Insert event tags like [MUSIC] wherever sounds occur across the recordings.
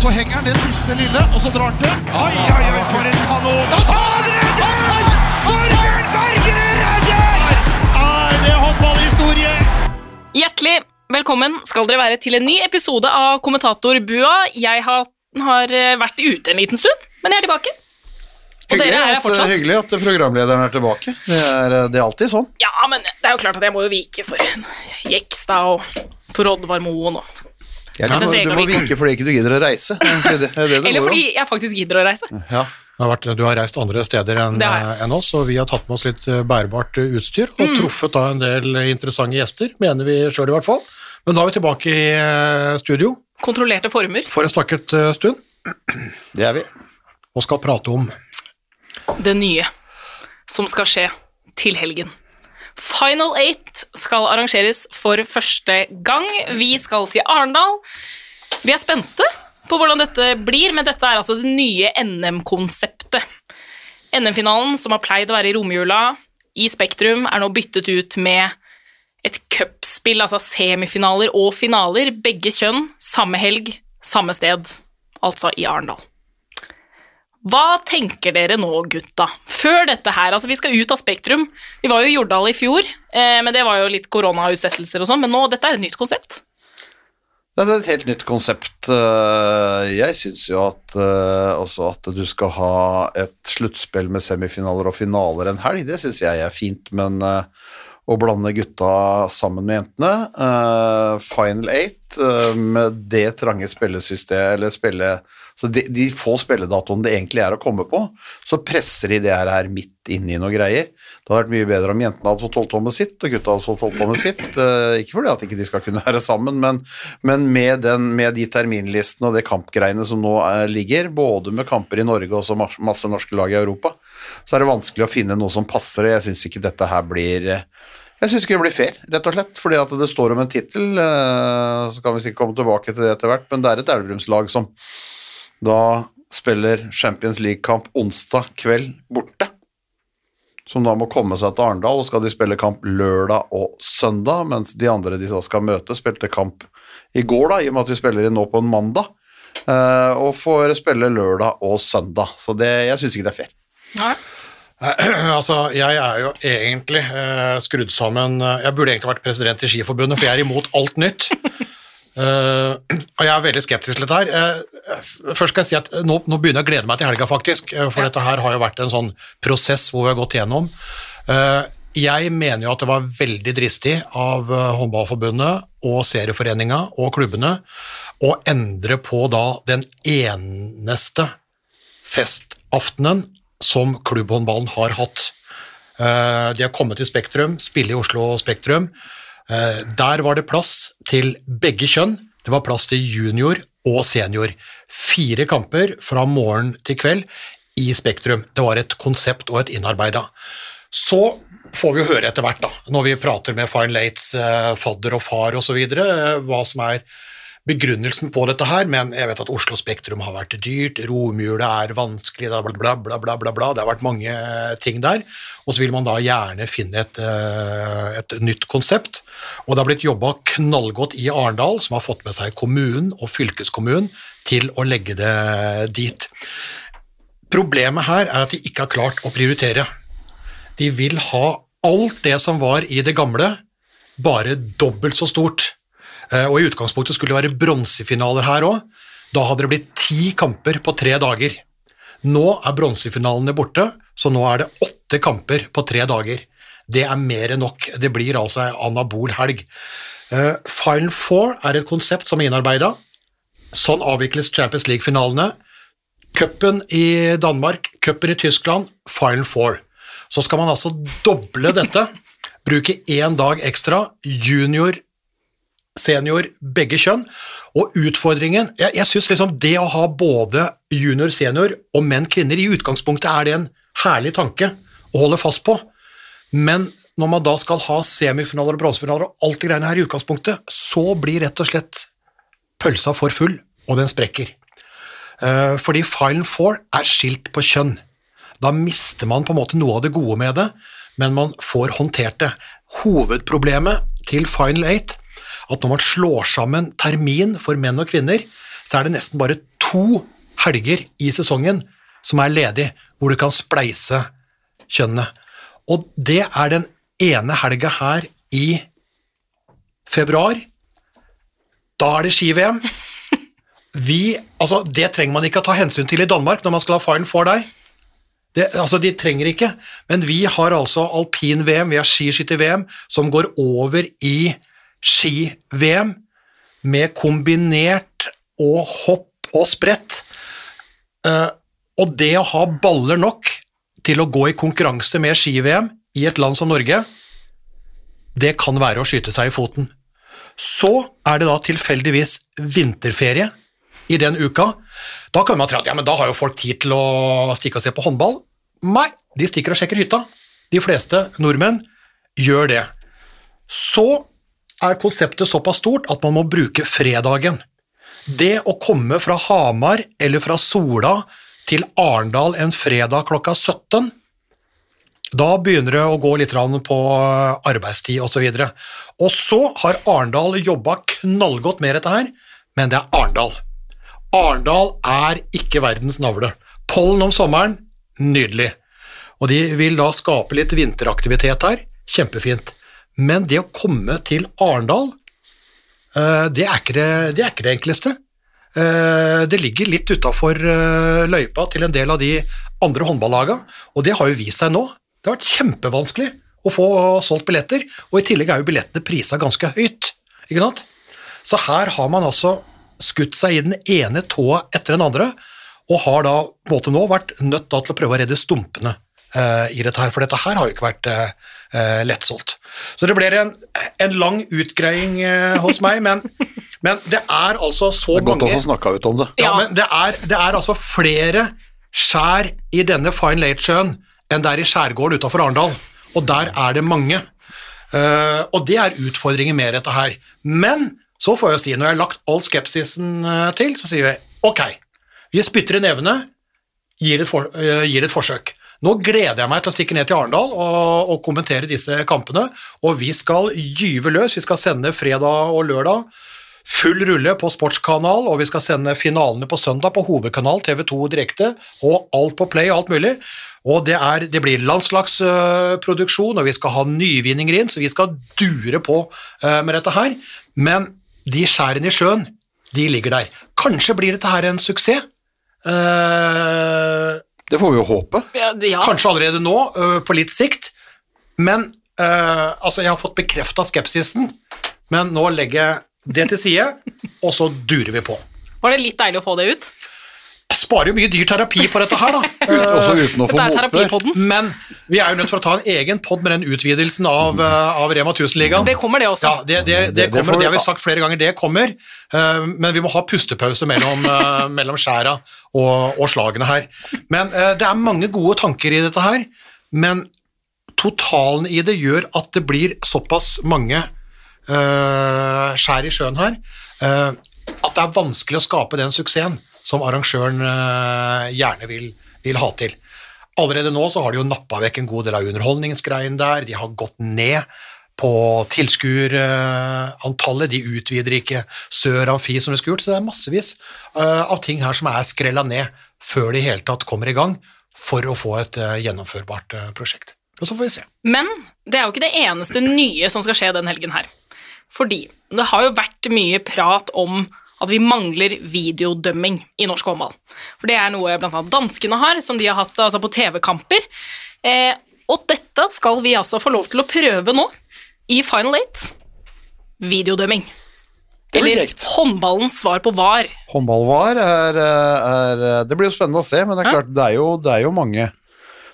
Så henger han det siste lille, og så drar han til. Oi, oi, oi, for en kanon! Han redder! Torbjørn Bergerud redder! Er det håndballhistorie? Hjertelig velkommen skal dere være til en ny episode av Kommentatorbua. Jeg har, har eh, vært ute en liten stund, men jeg er tilbake. Og Hyggelig dere er at, hyggelig at programlederen er tilbake. Det er, det er alltid sånn. Ja, men det er jo klart at jeg må jo vike for Jekstad og Tor Oddvar Moen og Ja, du, må, du må vike fordi ikke du gidder å reise. Det det, er Eller fordi jeg faktisk gidder å reise. ja. Du, har vært, du har reist andre steder enn jeg. enn oss, og vi har tatt med oss litt eh, bærbart utstyr utstyr Mm. og truffet da en del interessante gjester, mener vi sjøl i hvert fall. Men da er vi tilbake i eh, studio Kontrollerte former. for en stakket eh, stund Det er vi. og skal prate om Det nye som skal skje til helgen. Final Eight skal arrangeres for første gang. Vi skal til Arendal. Vi er spente på hvordan dette blir, men dette er altså det nye NM-konseptet. NM-finalen, som har pleid å være i romjula i Spektrum, er nå byttet ut med et cupspill, altså semifinaler og finaler, begge kjønn, samme helg, samme sted, altså i Arendal. Hva tenker dere nå, gutta? Før dette her, altså vi skal ut av Spektrum. Vi var jo i Jordal i fjor, eh, men det var jo litt koronautsettelser og sånn, men nå, dette er et nytt konsept. Det er et helt nytt konsept. Eh, Jeg syns jo at eh, også at du skal ha et sluttspill med semifinaler og finaler en helg, det syns jeg er fint, men eh, å blande gutta sammen med jentene Uh, Final Eight uh, med det trange spillesystemet, eller spille Så de, de få spilledatoene det egentlig er å komme på, så presser de det her midt inn i noe greier. Det hadde vært mye bedre om jentene hadde fått holdt på sitt, og gutta hadde fått holdt på sitt. Uh, ikke fordi at ikke de skal kunne være sammen, men, men med, den, med de terminlistene og det kampgreiene som nå ligger, både med kamper i Norge og så mas- masse norske lag i Europa, så er det vanskelig å finne noe som passer, og jeg syns ikke dette her blir jeg syns ikke det blir fair, rett og slett, fordi at det står om en tittel. eh, Så kan vi sikkert komme tilbake til det etter hvert, men det er et Elverumslag som da spiller Champions League-kamp onsdag kveld borte. Som da må komme seg til Arendal, og skal de spille kamp lørdag og søndag, mens de andre de skal møte, spilte kamp i går, da, i og med at vi spiller inn nå på en mandag. eh, Og får spille lørdag og søndag. Så det, jeg syns ikke det er fair. Ja. [CLEARS THROAT] Altså, jeg er jo egentlig eh, skrudd sammen eh, Jeg burde egentlig vært president i Skiforbundet, for jeg er imot alt nytt. uh, [CLEARS THROAT] og jeg er veldig skeptisk til dette her. Uh, først skal jeg si at nå, nå begynner jeg å glede meg til helga, faktisk. For for dette her har jo vært en sånn prosess hvor vi har gått gjennom. Uh, jeg mener jo at det var veldig dristig av Håndballforbundet og serieforeninga og klubbene å endre på da den eneste festaftenen som klubbhåndballen har hatt. Eh, De har kommet til Spektrum, spiller i Oslo Spektrum. Eh, Der var det plass til begge kjønn. Det var plass til junior og senior. Fire kamper fra morgen til kveld i Spektrum. Det var et konsept og et innarbeida. Så får vi høre etter hvert, da, når vi prater med Fine Lates eh, fadder og far osv., hva som er begrunnelsen på dette her, men jeg vet at Oslo Spektrum har vært dyrt, romjula er vanskelig, bla, bla, bla, bla, bla, bla. det har vært mange ting der, og så vil man da gjerne finne et, eh, et nytt konsept, og det har blitt jobba knallgodt i Arendal, som har fått med seg kommunen og fylkeskommunen til å legge det dit. Problemet her er at de ikke har klart å prioritere. De vil ha alt det som var i det gamle, bare dobbelt så stort. Eh, Og i utgangspunktet skulle det være bronsefinaler her òg. Da hadde det blitt ti kamper på tre dager. Nå er bronsefinalene borte, så nå er det åtte kamper på tre dager. Det er mer enn nok. Det blir altså ei anabol helg. Eh, Final Four er et konsept som er innarbeida. Sånn avvikles Champions League-finalene. Cupen i Danmark, cupen i Tyskland, Final Four. Så skal man altså doble dette, bruke én dag ekstra, junior, senior, begge kjønn. Og utfordringen Jeg, jeg syns liksom det å ha både junior, senior og menn, kvinner, i utgangspunktet er det en herlig tanke å holde fast på. Men når man da skal ha semifinaler og bronsefinaler og alt det greiene her i utgangspunktet, så blir rett og slett pølsa for full, og den sprekker. Eh, Fordi Final Four er skilt på kjønn. Da mister man på en måte noe av det gode med det, men man får håndtert det. Hovedproblemet til Final Eight at når man slår sammen termin for menn og kvinner, så er det nesten bare to helger i sesongen som er ledig, hvor du kan spleise kjønnene. Og det er den ene helga her i februar. Da er det ski-VM. Vi, altså, det trenger man ikke å ta hensyn til i Danmark når man skal ha Final Four der. Det, altså, De trenger ikke, men vi har altså alpin-VM, vi har skiskytter-VM, som går over i ski-VM med kombinert og hopp og sprett. Eh, og det å ha baller nok til å gå i konkurranse med ski-VM i et land som Norge, det kan være å skyte seg i foten. Så er det da tilfeldigvis vinterferie i den uka. Da kan man tro at ja, men da har jo folk tid til å stikke og se på håndball. Nei, de stikker og sjekker hytta. De fleste nordmenn gjør det. Så er konseptet såpass stort at man må bruke fredagen. Det å komme fra Hamar eller fra Sola til Arendal en fredag klokka 17 da begynner det å gå litt på arbeidstid osv. Og, så og så har Arendal jobba knallgodt med dette her, men det er Arendal. Arendal er ikke verdens navle. Pollen om sommeren, nydelig. Og de vil da skape litt vinteraktivitet her, kjempefint. Men det å komme til Arendal, eh, det, det, det, er ikke det enkleste. Eh, det ligger litt utafor eh, løypa til en del av de andre håndballagene, og det har jo vist seg nå. Det har vært kjempevanskelig å få solgt billetter, og i tillegg er jo billettene prisa ganske høyt. Ikke sant? Så her har man altså skutt seg i den ene tåa etter den andre, og har da på en måte nå vært nødt til å prøve å redde stumpene i dette her, for dette her har jo ikke vært uh, lettsolgt. Så det blir en, en lang utgreiing eh, hos meg, men, men, det er altså så mange Det er godt mange, å få snakka ut om det. Ja, men det er, det er altså flere skjær i denne Fine Lake-sjøen enn det er i skjærgården utafor Arendal, og der er det mange. og det er utfordringer med dette her. Men så får jeg si, når jeg har lagt all skepsisen eh, til, så sier jeg ok, vi spytter i nevene, gir et, for, uh, gir et forsøk. Nå gleder jeg meg til å stikke ned til Arendal og, og, kommentere disse kampene, og vi skal gyve løs. Vi skal sende fredag og lørdag full rulle på sportskanal, og vi skal sende finalene på søndag på hovedkanal TV2 direkte, og alt på play og alt mulig. Og det, er, det blir landslagsproduksjon, og vi skal ha nyvinninger inn, så vi skal dure på uh, med dette her. Men de skjærene i sjøen, de ligger der. Kanskje blir dette her en suksess. Uh, det får vi jo håpe. Ja, ja. Kanskje allerede nå, uh, på litt sikt. Men uh, altså, jeg har fått bekrefta skepsisen, men nå legger jeg det til side, og så durer vi på. Var det litt deilig å få det ut? Sparer jo mye dyr terapi på dette her, da. [LAUGHS] Også uten å få motbør. Men vi er jo nødt for å ta en egen pod med den utvidelsen av, eh, av Rema 1000-ligaen. Det kommer, det også. Ja, det, det, det, det kommer, det har vi sagt flere ganger, det kommer. Uh, men vi må ha pustepause mellom, uh, mellom skjæra og, og, slagene her. Men uh, det er mange gode tanker i dette her, men totalen i det gjør at det blir såpass mange skjær i sjøen her at det er vanskelig å skape den suksessen som arrangøren eh, gjerne vil, vil, ha til. Allerede nå så har de jo nappa vekk en god del av underholdningsgreien der, de har gått ned på tilskuerantallet, de utvider ikke Sør Amfi som de skulle gjort, så det er massevis eh, av ting her som er skrella ned før det i hele tatt kommer i gang, for å få et eh, gjennomførbart prosjekt. Og så får vi se. Men det er jo ikke det eneste nye som skal skje den helgen her. Fordi det har jo vært mye prat om at vi mangler videodømming i norsk håndball. For det er noe bl.a. danskene har, som de har hatt altså på TV-kamper. Eh, og dette skal vi altså få lov til å prøve nå, i Final Eight. Videodømming. Eller håndballens svar på VAR. Håndball-VAR er, er, Det blir jo spennende å se, men det er klart, det er jo, det er jo mange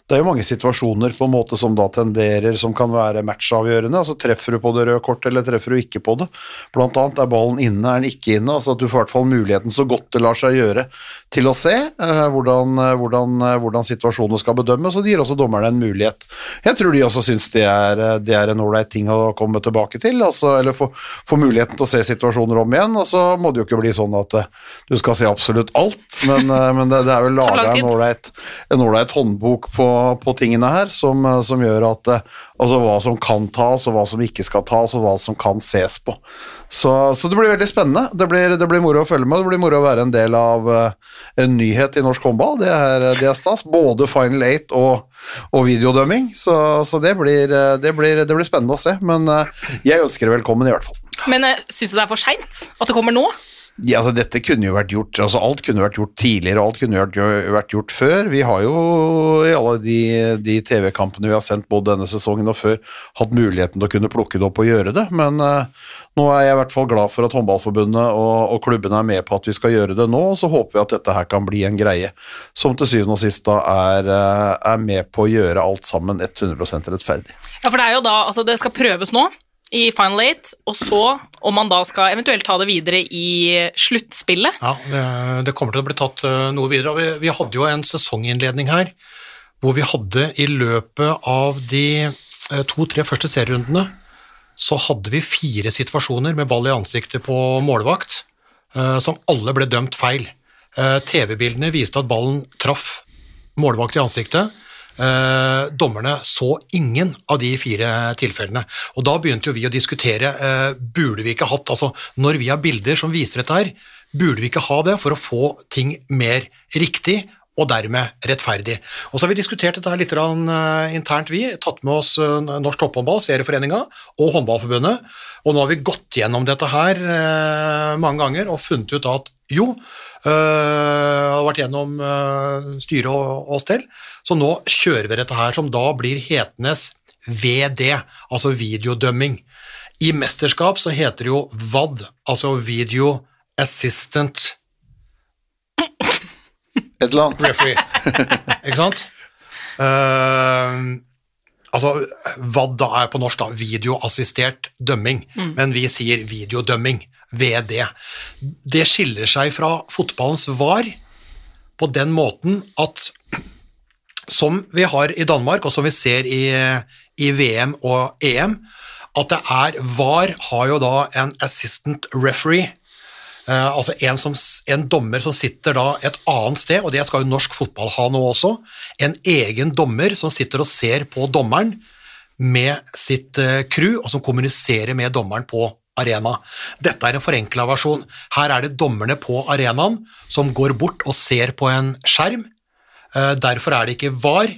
det er jo mange situasjoner på en måte som da tenderer, som kan være matchavgjørende. altså Treffer du på det røde kortet, eller treffer du ikke på det? Blant annet er ballen inne, er den ikke inne? altså At du får i hvert fall muligheten så godt det lar seg gjøre til å se uh, hvordan, eh, hvordan, eh, hvordan, situasjonene skal bedømmes, og det gir også dommerne en mulighet. Jeg tror de også syns det er, det er en ålreit ting å komme tilbake til, altså, eller få, få, muligheten til å se situasjoner om igjen. og Så må det jo ikke bli sånn at du skal se absolutt alt, men, men det, det, er jo [LAUGHS] laga en ålreit håndbok på på tingene her som, eh, som gjør at eh, Altså hva som kan tas, og hva som ikke skal tas, og hva som kan ses på. Så, så det blir veldig spennende. Det blir, det blir moro å følge med. Det blir moro å være en del av uh, en nyhet i norsk håndball. Det er, det er stas. Både Final Eight og, og videodømming. Så, så det, blir, det, blir, det, blir, spennende å se. Men jeg ønsker velkommen, i hvert fall. Men syns du det er for seint at det kommer nå? Ja, altså Dette kunne jo vært gjort altså Alt kunne vært gjort tidligere, alt kunne vært, vært gjort før. Vi har jo i alle de, de TV-kampene vi har sendt både denne sesongen og før, hatt muligheten til å kunne plukke det opp og gjøre det. Men uh, nå er jeg i hvert fall glad for at Håndballforbundet og, og klubbene er med på at vi skal gjøre det nå, og så håper vi at dette her kan bli en greie som til syvende og sist er, uh, er med på å gjøre alt sammen 100% rettferdig. Ja, for det er jo da, altså det skal prøves nå i Final Eight, og så om man da skal eventuelt ta det videre i sluttspillet. Ja, det kommer til å bli tatt eh, noe videre. Vi, vi hadde jo en sesonginnledning her hvor vi hadde i løpet av de eh, to-tre første serierundene så hadde vi fire situasjoner med ball i ansiktet på målvakt eh, som alle ble dømt feil. TV-bildene viste at ballen traff målvakt i ansiktet Eh, dommerne så ingen av de fire tilfellene. Og Da begynte jo vi å diskutere eh, burde vi ikke hatt, altså når vi har bilder som viser dette her, burde vi ikke ha det for å få ting mer riktig og dermed rettferdig. Og Så har vi diskutert dette litt uh, internt, vi. Tatt med oss uh, Norsk Topphåndball, Serieforeninga og Håndballforbundet. Og nå har vi gått gjennom dette her uh, mange ganger og funnet ut at jo, har vært gjennom styre og, og stell, så nå kjører vi dette her som da blir hetenes VD, altså videodømming. I mesterskap så heter det jo VAD, altså Video Assistant et eller annet. Referee. Ikke sant? Uh, altså, da er på norsk da videoassistert dømming, mm. men vi sier videodømming, VD. Det skiller seg fra fotballens VAR på den måten at som vi har i Danmark, og som vi ser i, i VM og EM, at det er VAR har jo da en assistant referee Uh, altså en, som, en, dommer som sitter da et annet sted, og det skal jo norsk fotball ha nå også. En egen dommer som sitter og ser på dommeren med sitt uh, crew, og som kommuniserer med dommeren på arena. Dette er en forenkla versjon. Her er det dommerne på arenaen som går bort og ser på en skjerm. Uh, derfor er det ikke VAR,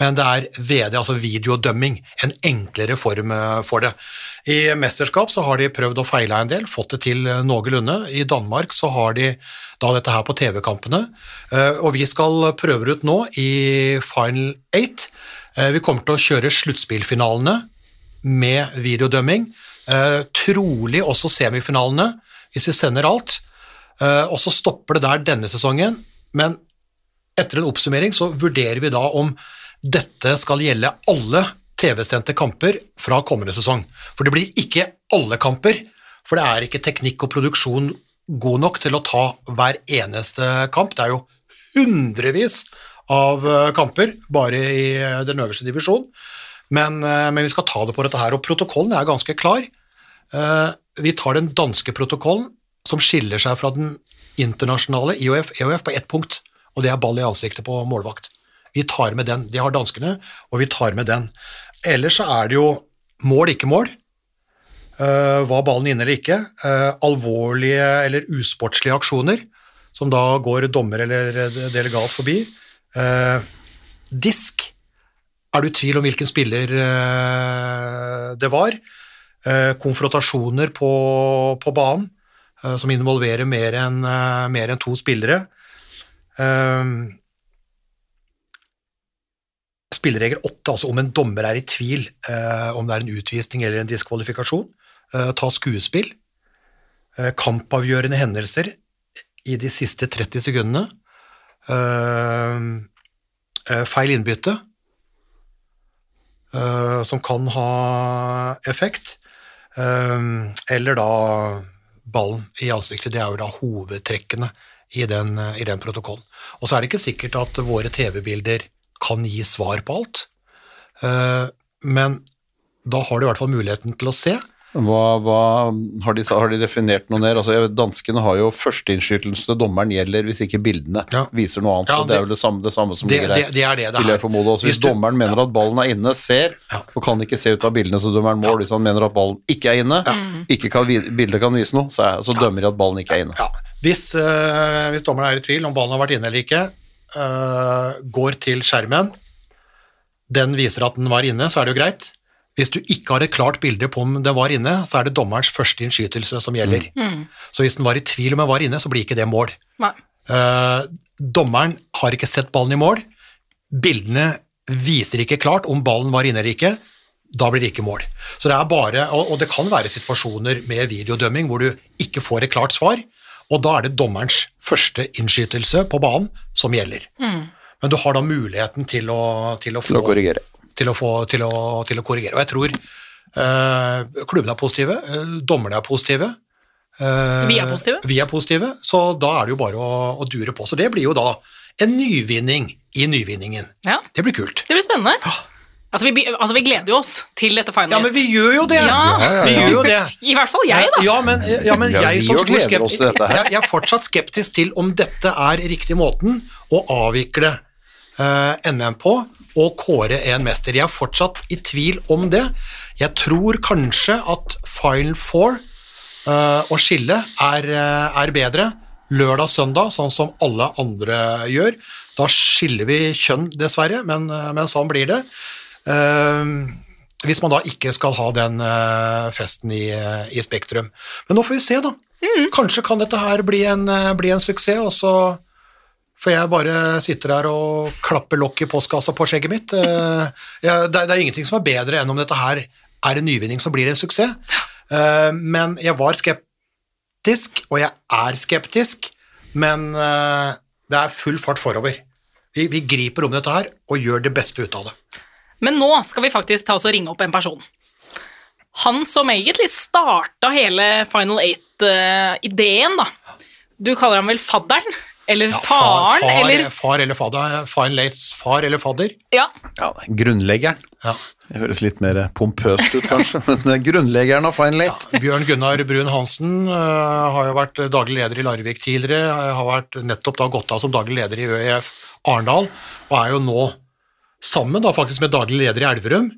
men det er VD, altså videodømming, en enklere form eh, for det. I mesterskap så har de prøvd å feile en del, fått det til eh, noenlunde. I Danmark så har de da dette her på TV-kampene, eh, og vi skal prøve det ut nå i Final 8. Vi kommer til å kjøre sluttspillfinalene med videodømming, trolig også semifinalene, hvis vi sender alt. Og så stopper det der denne sesongen, men etter en oppsummering så vurderer vi da om dette skal gjelde alle TV-sendte kamper fra kommende sesong. For det blir ikke alle kamper, for det er ikke teknikk og produksjon god nok til å ta hver eneste kamp. Det er jo hundrevis av eh, kamper bare i eh, den øverste divisjonen. Men, eh, men, vi skal ta det på dette her, og protokollen er ganske klar. Vi tar den danske protokollen, som skiller seg fra den internasjonale IOF, EOF på ett punkt, og det er ball i ansiktet på målvakt. Vi tar med den. De har danskene, og vi tar med den. Ellers så er det jo mål, ikke mål. Uh, var ballen inne eller ikke? Uh, alvorlige eller usportslige aksjoner, som da går dommer eller delegat forbi. Uh, disk. Er du i tvil om hvilken spiller det var? konfrontasjoner på, på banen som involverer mer enn en to spillere. Uh, spilleregel 8, altså om en dommer er i tvil eh, om det er en utvisning eller en diskvalifikasjon, eh, ta skuespill, eh, kampavgjørende hendelser i de siste 30 sekundene, eh, eh, feil innbytte, eh, som kan ha effekt, eller da ballen i ansiktet. Det er jo da hovedtrekkene i den, i den protokollen. Og så er det ikke sikkert at våre TV-bilder kan gi svar på alt, eh, men da har du i hvert fall muligheten til å se Hva, hva har, de, har de definert noe ned? Altså, danskene har jo førsteinnskytelsen til dommeren gjelder hvis ikke bildene Ja. viser noe annet. Ja, og det er det- vel det samme, det samme som Det, ligger her. det er det det er. også. Hvis, Hvis du- dommeren mener at ballen er inne, ser, Ja. og kan ikke se ut av bildene, så dømmer han mål. Hvis han mener at ballen ikke er inne, ikke kan, bildet kan vise noe, så, er, så dømmer de at ballen ikke er inne. Ja. Hvis, øh, hvis dommeren er i tvil om ballen har vært inne eller ikke, eh, går til skjermen, den viser at den var inne, så er det jo greit. Hvis du ikke har et klart bilde på om den var inne, så er det dommerens første innskytelse som gjelder. Så hvis den var i tvil om den var inne, så blir ikke det mål. Eh, dommeren har ikke sett ballen i mål. Bildene viser ikke klart om ballen var inne eller ikke. Da blir det ikke mål. Så det er bare, og, og det kan være situasjoner med videodømming hvor du ikke får et klart svar, og da er det dommerens første innskytelse på banen som gjelder. Men du har da muligheten til å, til å få Til å korrigere. til å, få, til å, til å korrigere. Og jeg tror øh, klubbene er positive, eh, dommerne er positive. eh, Vi er positive. Vi er positive, så da er det jo bare å, å dure på. Så det blir jo da en nyvinning i nyvinningen. Ja, Det blir kult. det blir spennende. Altså vi, altså, vi gleder jo oss til dette final. Ja, men vi gjør jo det! Ja. Vi gjør jo det. [LAUGHS] I hvert fall jeg, da. Ja, men, ja, men Ja, jeg som stor skeptisk, jeg, jeg er fortsatt skeptisk til om dette er riktig måten å avvikle uh, NM på og kåre en mester. Jeg er fortsatt i tvil om det. Jeg tror kanskje at Final Four uh, og skille er, eh, er bedre lørdag-søndag, sånn som alle andre gjør. Da skiller vi kjønn, dessverre, men, eh, men sånn blir det. Eh, hvis man da ikke skal ha den eh, festen i, i Spektrum. Men nå får vi se, da. Kanskje kan dette her bli en, eh, bli en suksess, og så for jeg bare sitter her og klapper lokk i postkassa på skjegget mitt. Eh, det, er- ingenting som er bedre enn om dette her er en nyvinning som blir en suksess. Men jeg var skeptisk, og jeg er skeptisk, men det er full fart forover. Vi, vi griper om dette her og gjør det beste ut av det. Men nå skal vi faktisk ta oss og ringe opp en person. Han som egentlig starta hele Final Eight-ideen, da. Du kaller ham vel fadderen? Eller Ja, faren? far, eller far eller fadder. Faren Lates far eller fadder. Ja. Ja, grunnleggeren. Ja. Det høres litt mer pompøst ut, kanskje, [LAUGHS] men er grunnleggeren av Fine Late. Bjørn Gunnar Brun Hansen uh, har jo vært daglig leder i Larvik tidligere, har vært nettopp da gått av som daglig leder i ØIF Arendal, og er jo nå sammen da faktisk med daglig leder i Elverum.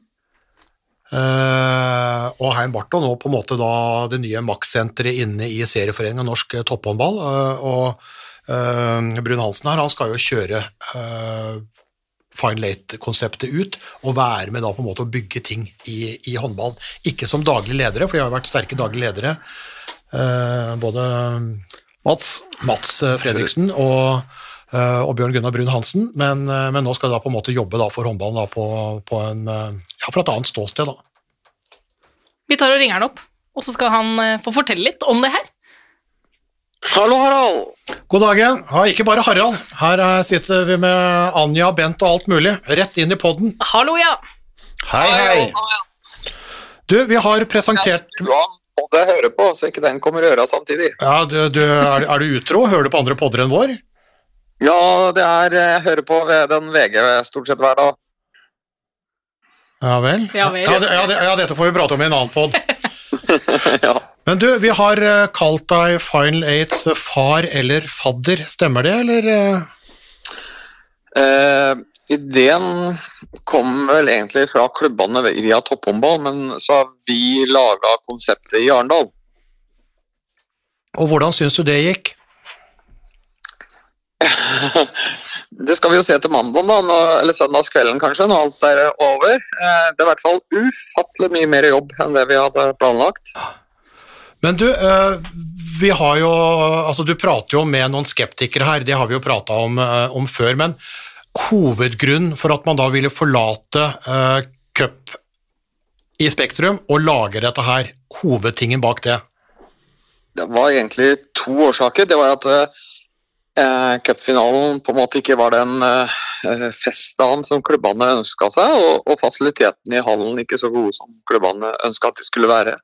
Uh, og Hein og nå på en måte da det nye makssenteret inne i serieforeningen Norsk Topphåndball. Uh, og uh, Brun Hansen her, han skal jo kjøre eh, Fine Late-konseptet ut, og være med da på en måte å bygge ting i, i håndball. Ikke som daglig ledere, for de har jo vært sterke daglige ledere. Eh, både Mats, Mats eh, Fredriksen og, eh, og Bjørn Gunnar Brun Hansen, men, eh, men nå skal de da på en måte jobbe da for håndballen da på, på en, eh, ja, fra et annet ståsted. da. Vi tar og ringer han opp, og så skal han eh, få fortelle litt om det her. Hallo, Harald. God dagen. Ja, ikke bare Harald. Her eh, sitter vi med Anja, Bent og alt mulig. Rett inn i podden. Hallo, ja. hei, hei. Du, vi har Jeg presentert skrur av og jeg hører på, så ikke den kommer i øra samtidig. ja, du, du, er, er du utro? Hører du på andre podder enn vår? Ja, det er Jeg hører på den VG stort sett hver dag. Ja vel? Ja vel. Ja, det, ja, det, ja, dette får vi prate om i en annen pod. [LAUGHS] ja. Men du, vi har eh, kalt deg Final Eights far eller fadder, stemmer det, eller? eh? eh, ideen kom vel egentlig fra klubbene via topphåndball, men så har vi laga konseptet i Arendal. Og hvordan syns du det gikk? Det skal vi jo se til mandag, da, eller søndagskvelden kanskje, når alt er over. Eh, det er i hvert fall ufattelig mye mer jobb enn det vi hadde planlagt. Men du, eh, vi har jo Altså, du prater jo med noen skeptikere her, det har vi jo prata om, eh, om før, men hovedgrunnen for at man da ville forlate uh, cup i Spektrum og lage dette her, hovedtingen bak det? Det var egentlig to årsaker. Det var at eh, cupfinalen på en måte ikke var den eh, festdagen som klubbene ønska seg, og, og fasilitetene i hallen ikke så gode som klubbene ønska at de skulle være.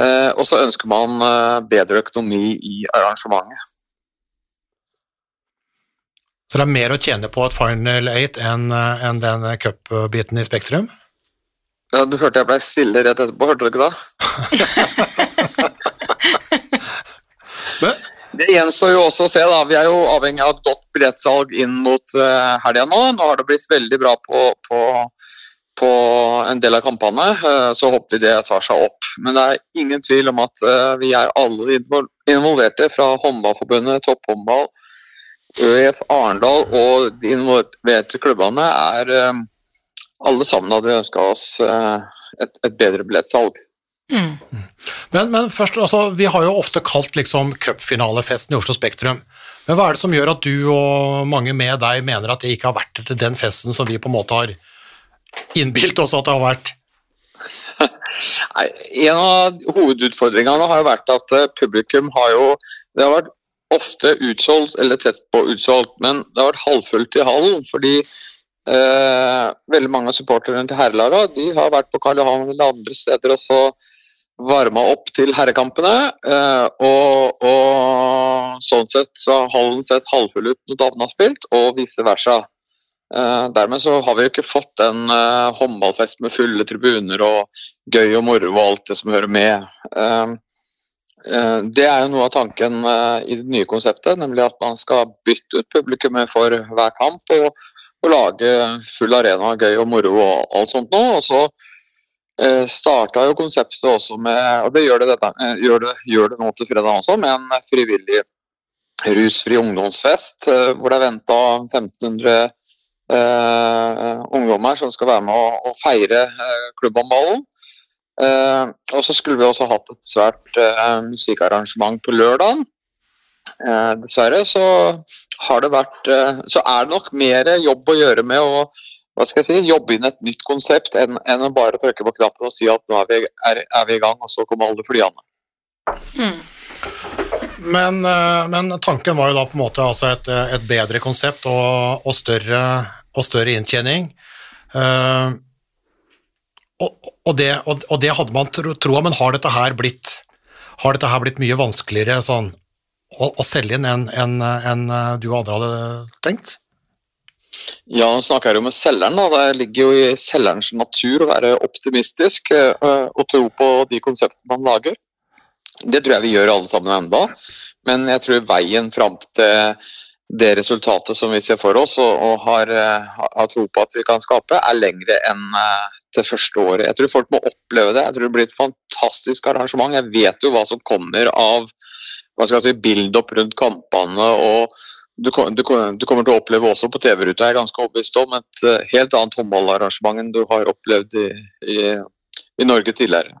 Eh, og så ønsker man eh, bedre økonomi i arrangementet. Så det er mer å tjene på et Final Eight enn en den cup-biten i Spektrum? Ja, Du hørte jeg ble stille rett etterpå, hørte du ikke det? [LAUGHS] [LAUGHS] Det gjenstår jo også å se. da. Vi er jo avhengig av et godt billettsalg inn mot uh, helga nå. Nå har det blitt veldig bra på, på, på en del av kampene, uh, så håper vi det tar seg opp. Men det er ingen tvil om at uh, vi er alle involverte, fra Håndballforbundet, Topphåndball, ØIF Arendal og de involverte klubbene, er eh, alle sammen hadde ønska oss eh, et, et bedre billettsalg. Men, men først, altså, vi har jo ofte kalt liksom cupfinalefesten i Oslo Spektrum. Men hva er det som gjør at du og mange med deg mener at det ikke har vært den festen som vi på en måte har innbilt oss at det har vært? [LAUGHS] Nei, En av hovedutfordringene har jo vært at eh, publikum har jo Det har vært ofte utsolgt, eller tett på utsolgt, men det har vært halvfullt i hallen. Fordi eh, veldig mange av supporterne til herrelaget de har vært på Karl Johan eller andre steder og så varma opp til herrekampene. Eh, og, og sånn sett så har hallen sett halvfull ut når damene har spilt, og vice versa. Eh, dermed så har vi jo ikke fått en eh, håndballfest med fulle tribuner og gøy og moro og alt det som hører med. Eh, eh, det er jo noe av tanken i det nye konseptet, nemlig at man skal bytte ut publikummet for hver kamp og, og lage full arena, gøy og moro og alt sånt nå. Og så eh, starta jo konseptet også med, og det gjør det, dette, eh, gjør det, gjør det nå til fredag også, med en frivillig rusfri ungdomsfest, eh, hvor det er venta 1500 eh, ungdommer som skal være med å, å feire eh, klubbhåndballen. Eh, og så skulle vi også hatt et svært eh, musikkarrangement på lørdag. Eh, dessverre så har det vært eh, Så er det nok mer jobb å gjøre med å hva skal jeg si, jobbe inn et nytt konsept enn, enn å bare trykke på knappen og si at nå er vi, er, er vi i gang, og så kommer alle flyene. Men, eh, men tanken var jo da på en måte altså et, et bedre konsept og, og, større, og større inntjening. Uh, og, og, det, og, og det hadde man tro, troa, men har dette her blitt, har dette her blitt mye vanskeligere sånn, å, å selge inn enn en, en, du og andre hadde tenkt? Ja, nå snakker jeg jo med selgeren. da. Det ligger jo i selgerens natur å være optimistisk eh, og tro på de konseptene man lager. Det tror jeg vi gjør alle sammen enda. Men jeg tror veien fram til det resultatet som vi ser for oss og, og har, eh, har- tro på at vi kan skape, er lengre enn eh, det første året. Jeg tror folk må oppleve det. Jeg tror det blir et fantastisk arrangement. Jeg vet jo hva som kommer av hva skal jeg si, build-up rundt kampene. og du, du, du kommer til å oppleve også på TV-ruta, jeg er ganske overbevist om, et eh, helt annet håndballarrangement enn du har opplevd i, i, i Norge tidligere.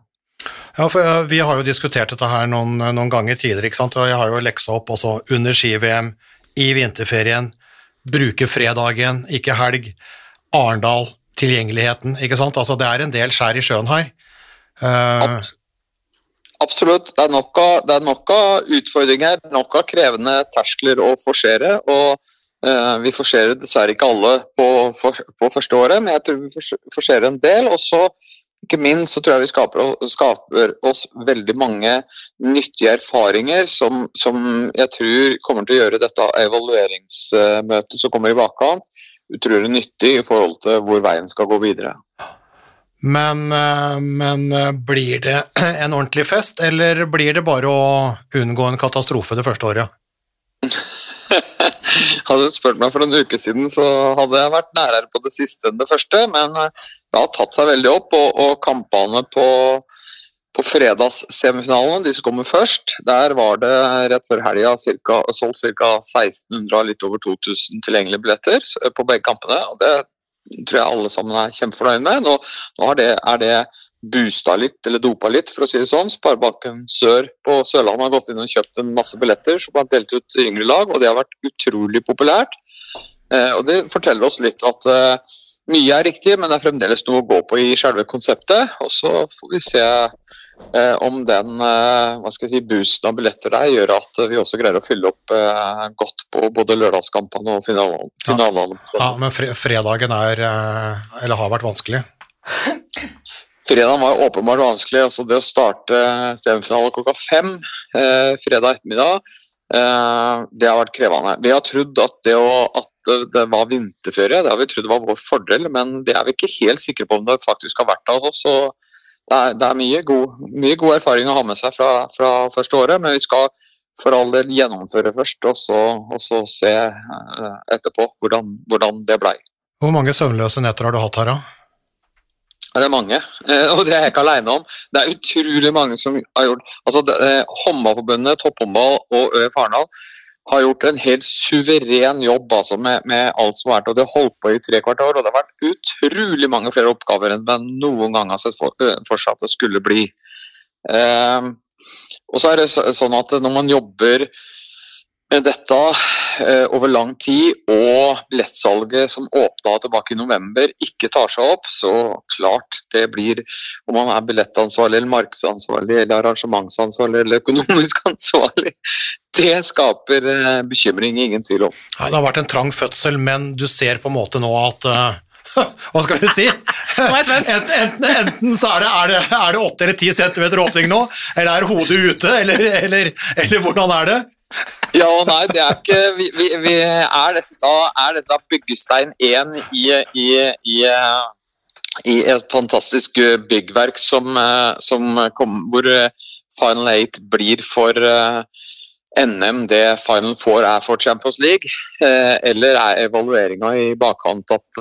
Ja, for eh, Vi har jo diskutert dette her noen, noen ganger tidligere, ikke sant? og jeg har jo leksa opp også under ski-VM, i vinterferien, bruke fredagen, ikke helg, Arendal, tilgjengeligheten, ikke sant? Altså Det er en del skjær i sjøen her. Abs- Absolutt. Det er nok av, det er nok av utfordringer, nok av krevende terskler å forsere. og eh, Vi forserer dessverre ikke alle på, for, på første året, men jeg tror vi fors- forserer en del. og så ikke minst så tror jeg vi skaper, skaper oss veldig mange nyttige erfaringer som, som jeg tror kommer til å gjøre dette evalueringsmøtet som kommer i bakkant, utrolig nyttig i forhold til hvor veien skal gå videre. Men, eh, men eh, blir det [CLEARS THROAT] en ordentlig fest, eller blir det bare å unngå en katastrofe det første året? [LAUGHS] Hadde du spurt meg for en uke siden, så hadde jeg vært nærere på det siste enn det første. Men eh, det har tatt seg veldig opp, og, og kampene på, på fredagssemifinalene, de som kommer først, der var det rett før helga solgt ca. 1600 av litt over 2000 tilgjengelige billetter på begge kampene. og det tror jeg alle sammen er kjempefornøyd med. Nå, nå det, er det boosta litt, eller dopa litt, for å si det sånn. Sparebanken Sør på Sørlandet har gått inn og kjøpt en masse billetter som har delt ut til yngre lag, og det har vært utrolig populært. Eh, og Det forteller oss litt at eh, mye er riktig, men det er fremdeles noe å gå på i selve konseptet. Og så får vi se eh, om den eh, hva skal jeg si, boosten av billetter der gjør at vi også greier å fylle opp eh, godt på både lørdagskampene og finalen. finalene. Ja, men fre fredagen er, eh, eller har vært vanskelig. Fredagen var åpenbart vanskelig. altså Det å starte semifinalen klokka fem eh, fredag ettermiddag, eh, det har vært krevende. Vi har trodd at det å, at det, var vinterføre. Det har vi trodd var vår fordel, men det er vi ikke helt sikre på om det faktisk har vært av oss. Så det er, det er mye, god, mye god erfaring å ha med seg fra, fra første året, men vi skal for all del gjennomføre først, og så, og så se eh, etterpå hvordan, hvordan det blei. Hvor mange søvnløse netter har du hatt her, da? Det er mange, eh, og det er jeg ikke alene om. Det er utrolig mange som har gjort altså eh, Håndballforbundet, Topphåndball og ØF Arendal har gjort en helt suveren jobb altså, med, med alt som har vært. og Det har holdt på i tre kvart år, og det har vært utrolig mange flere oppgaver enn man noen gang har sett for, for seg at det skulle bli. Eh, og så er det så, sånn at når man jobber dette eh, over lang tid, og billettsalget som åpna tilbake i november ikke tar seg opp, så klart det blir Om man er billettansvarlig, eller markedsansvarlig, eller arrangementsansvarlig eller økonomisk [LAUGHS] ansvarlig, det skaper eh, bekymring, ingen tvil om. Ja, det har vært en trang fødsel, men du ser på en måte nå at eh, [LAUGHS] Hva skal vi si? [LAUGHS] Enten, enten, enten så er det, er, det, er det 8 eller 10 cm åpning nå, eller er hodet ute, eller, eller, eller hvordan er det? Ja og nei, det er ikke vi, vi, vi er, dette, er dette byggestein 1 i, i, i, i et fantastisk eh, byggverk som, eh, som kom, hvor eh, Final 8 blir for NM det Final Four er for Champions League, eller er evalueringa i bakkant at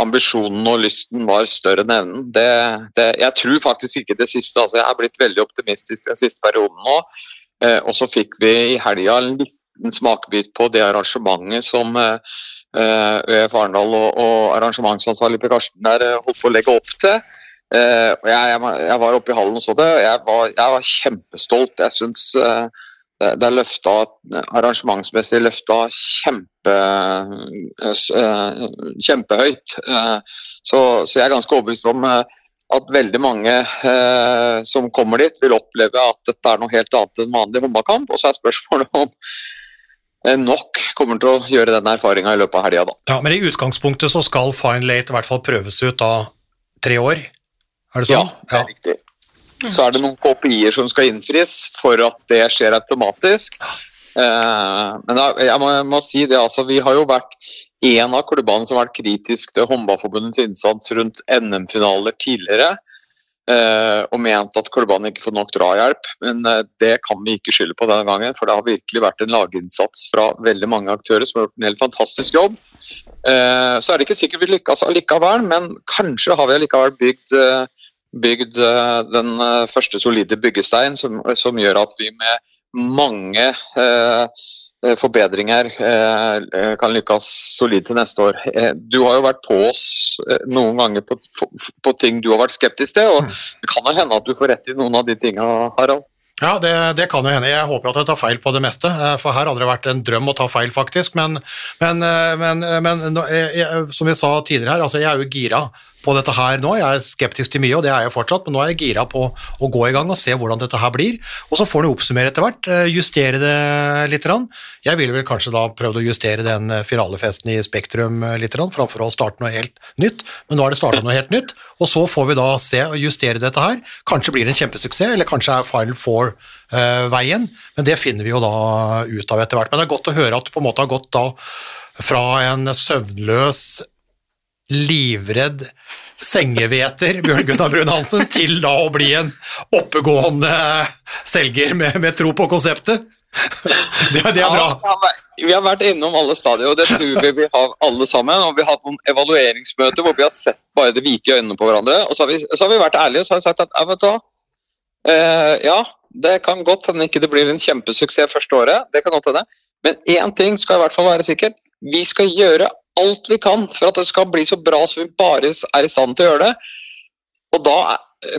ambisjonen og lysten var større enn evnen? Det, det, jeg tror faktisk ikke det siste. altså Jeg er blitt veldig optimistisk den siste perioden nå. Eh, og så fikk vi i helga en liten smakebit på det arrangementet som eh, eh, ØF Arendal og, og arrangementsansvarlig Per Karsten der holdt på å legge opp til. Jeg, jeg, jeg var oppe i hallen og så det, og jeg var, jeg var kjempestolt. Jeg syns det, er løfta arrangementsmessig løfta kjempe, eh, eh, kjempehøyt. Eh, så, så jeg er ganske overbevist om at veldig mange eh, som kommer dit, vil oppleve at dette er noe helt annet enn vanlig håndballkamp. Og så er spørsmålet om eh, nok kommer til å gjøre den erfaringa i løpet av helga, da. Ja, Men i utgangspunktet så skal Fine Late i hvert fall prøves ut da tre år, er det sånn? Ja, det er riktig. Så er det noen KPI-er som skal innfris for at det skjer automatisk. Eh, men da, jeg må, jeg må si det, altså, vi har jo vært en av klubbene som har vært kritisk til Håndballforbundets innsats rundt NM-finaler tidligere. eh, og ment at klubbene ikke får nok drahjelp. Men eh, det kan vi ikke skylde på denne gangen, for det har virkelig vært en laginnsats fra veldig mange aktører som har gjort en helt fantastisk jobb. Eh, så er det ikke sikkert vi lykkes allikevel, men kanskje har vi allikevel bygd bygd den første solide byggestein som, som gjør at vi med mange forbedringer eh, eh, kan lykkes solid til neste år. Eh, Du har jo vært på oss eh, noen ganger på, på ting du har vært skeptisk til, og det kan jo hende at du får rett i noen av de tinga, Harald. Ja, det, det kan jo hende. Jeg håper at jeg tar feil på det meste, eh, for her hadde det vært en drøm å ta feil, faktisk. Men, men, eh, men, men som vi sa tidligere her, altså jeg er jo gira på dette her nå. Jeg er skeptisk til mye, og det er jeg fortsatt, men nå er jeg gira på å gå i gang og se hvordan dette her blir. Og så får du oppsummere etter hvert, eh, justere det litt. Jeg ville vel kanskje da prøvd å justere den eh, finalefesten i Spektrum eh, litt, framfor å starte noe helt nytt. Men nå er det starta noe helt nytt, og så får vi da se og justere dette her. Kanskje blir det en kjempesuksess, eller kanskje er Final Four-veien, men det finner vi jo da ut av etter hvert. Men det er godt å høre at du på en måte har gått da fra en søvnløs livredd sengeveter, Bjørn Gunnar Brun Hansen, til da å bli en oppegående selger med, med tro på konseptet. Det, det er bra. Vi har vært- innom alle stadier, og det tror vi vi har alle sammen. og Vi har hatt noen evalueringsmøter hvor vi har sett bare det hvite øynene på hverandre. Og så har vi, så har vi vært ærlige og så har vi sagt at ja, vet du Eh, ja, det kan godt hende ikke det blir en kjempesuksess første året. det kan godt hende. Men én ting skal i hvert fall være sikkert. Vi skal gjøre alt vi kan for at det skal bli så bra som vi bare er i stand til å gjøre det. Og da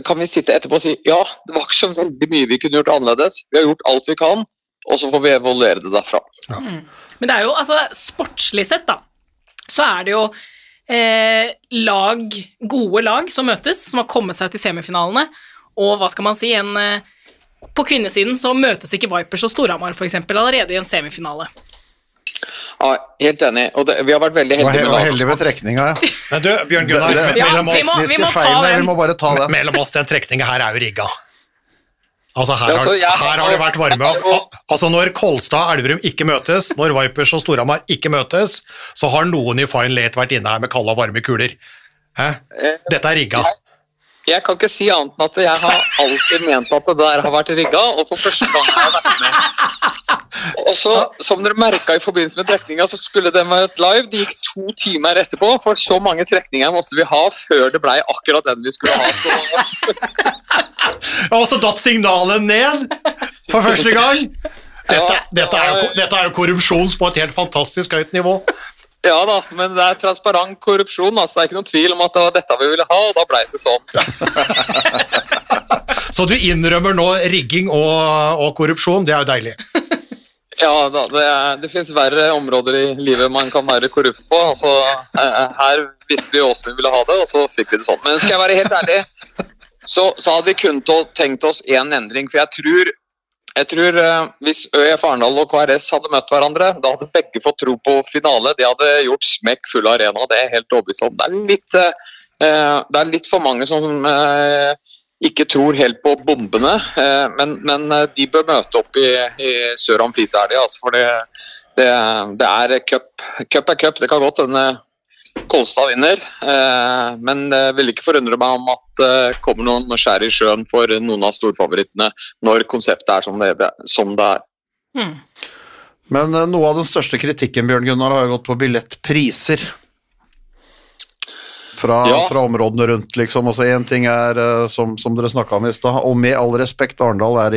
kan vi sitte etterpå og si ja, det var ikke så veldig mye vi kunne gjort annerledes. Vi har gjort alt vi kan, og så får vi evaluere det derfra. Men det er jo, altså, sportslig sett, da, så er det jo eh, lag, gode lag som møtes, som har kommet seg til semifinalene, og hva skal man si, en eh, På kvinnesiden så møtes ikke Vipers og Storhamar f.eks. allerede i en semifinale. Ja, helt enig. Og det, vi har vært veldig heldige med var heldig med trekninga, ja. [LAUGHS] Men du, Bjørn Gunnar, det, det, Ja, mellom vi oss, må- vi må vi må bare ta den. mellom oss den trekninga her er jo rigga. Altså her, Altså, har, her har det vært varme. [LAUGHS] Altså Når Kolstad og Elverum ikke møtes, når Vipers og Storhamar ikke møtes, så har noen i Fine Late vært inne her med kalde og varme kuler. Hæ? Dette er rigga. Jeg kan ikke si annet enn at jeg har alltid ment at det der har vært rigga, og for første gang har jeg vært med. Og så, som dere merka i forbindelse med trekninga, så skulle den vært live. Det gikk to timer etterpå, for så mange trekninger måtte vi ha før det blei akkurat den vi skulle ha. Så [LAUGHS] Og så datt signalet ned for første gang. Dette, dette, er jo, dette er jo korrupsjon på et helt fantastisk høyt nivå. Ja da, men det er transparent korrupsjon. Altså, det er ikke noen tvil om at det var dette vi ville ha, og da blei det sånn. [LAUGHS] Så du innrømmer nå rigging og, og korrupsjon, det er jo deilig. [LAUGHS] Ja da, det, er- det finnes verre områder i livet man kan være korrupt på. Altså, eh, her visste vi åssen vi ville ha det, og så fikk vi det sånn. Men skal jeg være helt ærlig, så, så hadde vi kun tenkt oss én endring. For jeg tror, jeg tror eh, hvis ØIF Arendal og KRS hadde møtt hverandre, da hadde begge fått tro på finale. De hadde gjort smekk full arena, det er helt overbevist om. Det er litt, eh, eh, det er litt for mange som eh, ikke tror helt på bombene, eh, men, men eh, de bør møte opp i, i Sør Amfi til helga. Altså, for det, det, det er cup. Cup er cup. Det kan godt hende Kolstad vinner, eh, men det vil ikke forundre meg om at det kommer noen skjær i sjøen for noen av storfavorittene når konseptet er som det, det, som det er. Mm. Men eh, noe av den største kritikken, Bjørn Gunnar, har jo gått på billettpriser. Fra, Ja. fra områdene rundt, liksom. Altså Én ting er, eh, som, som dere snakka om i stad, og med all respekt, Arendal er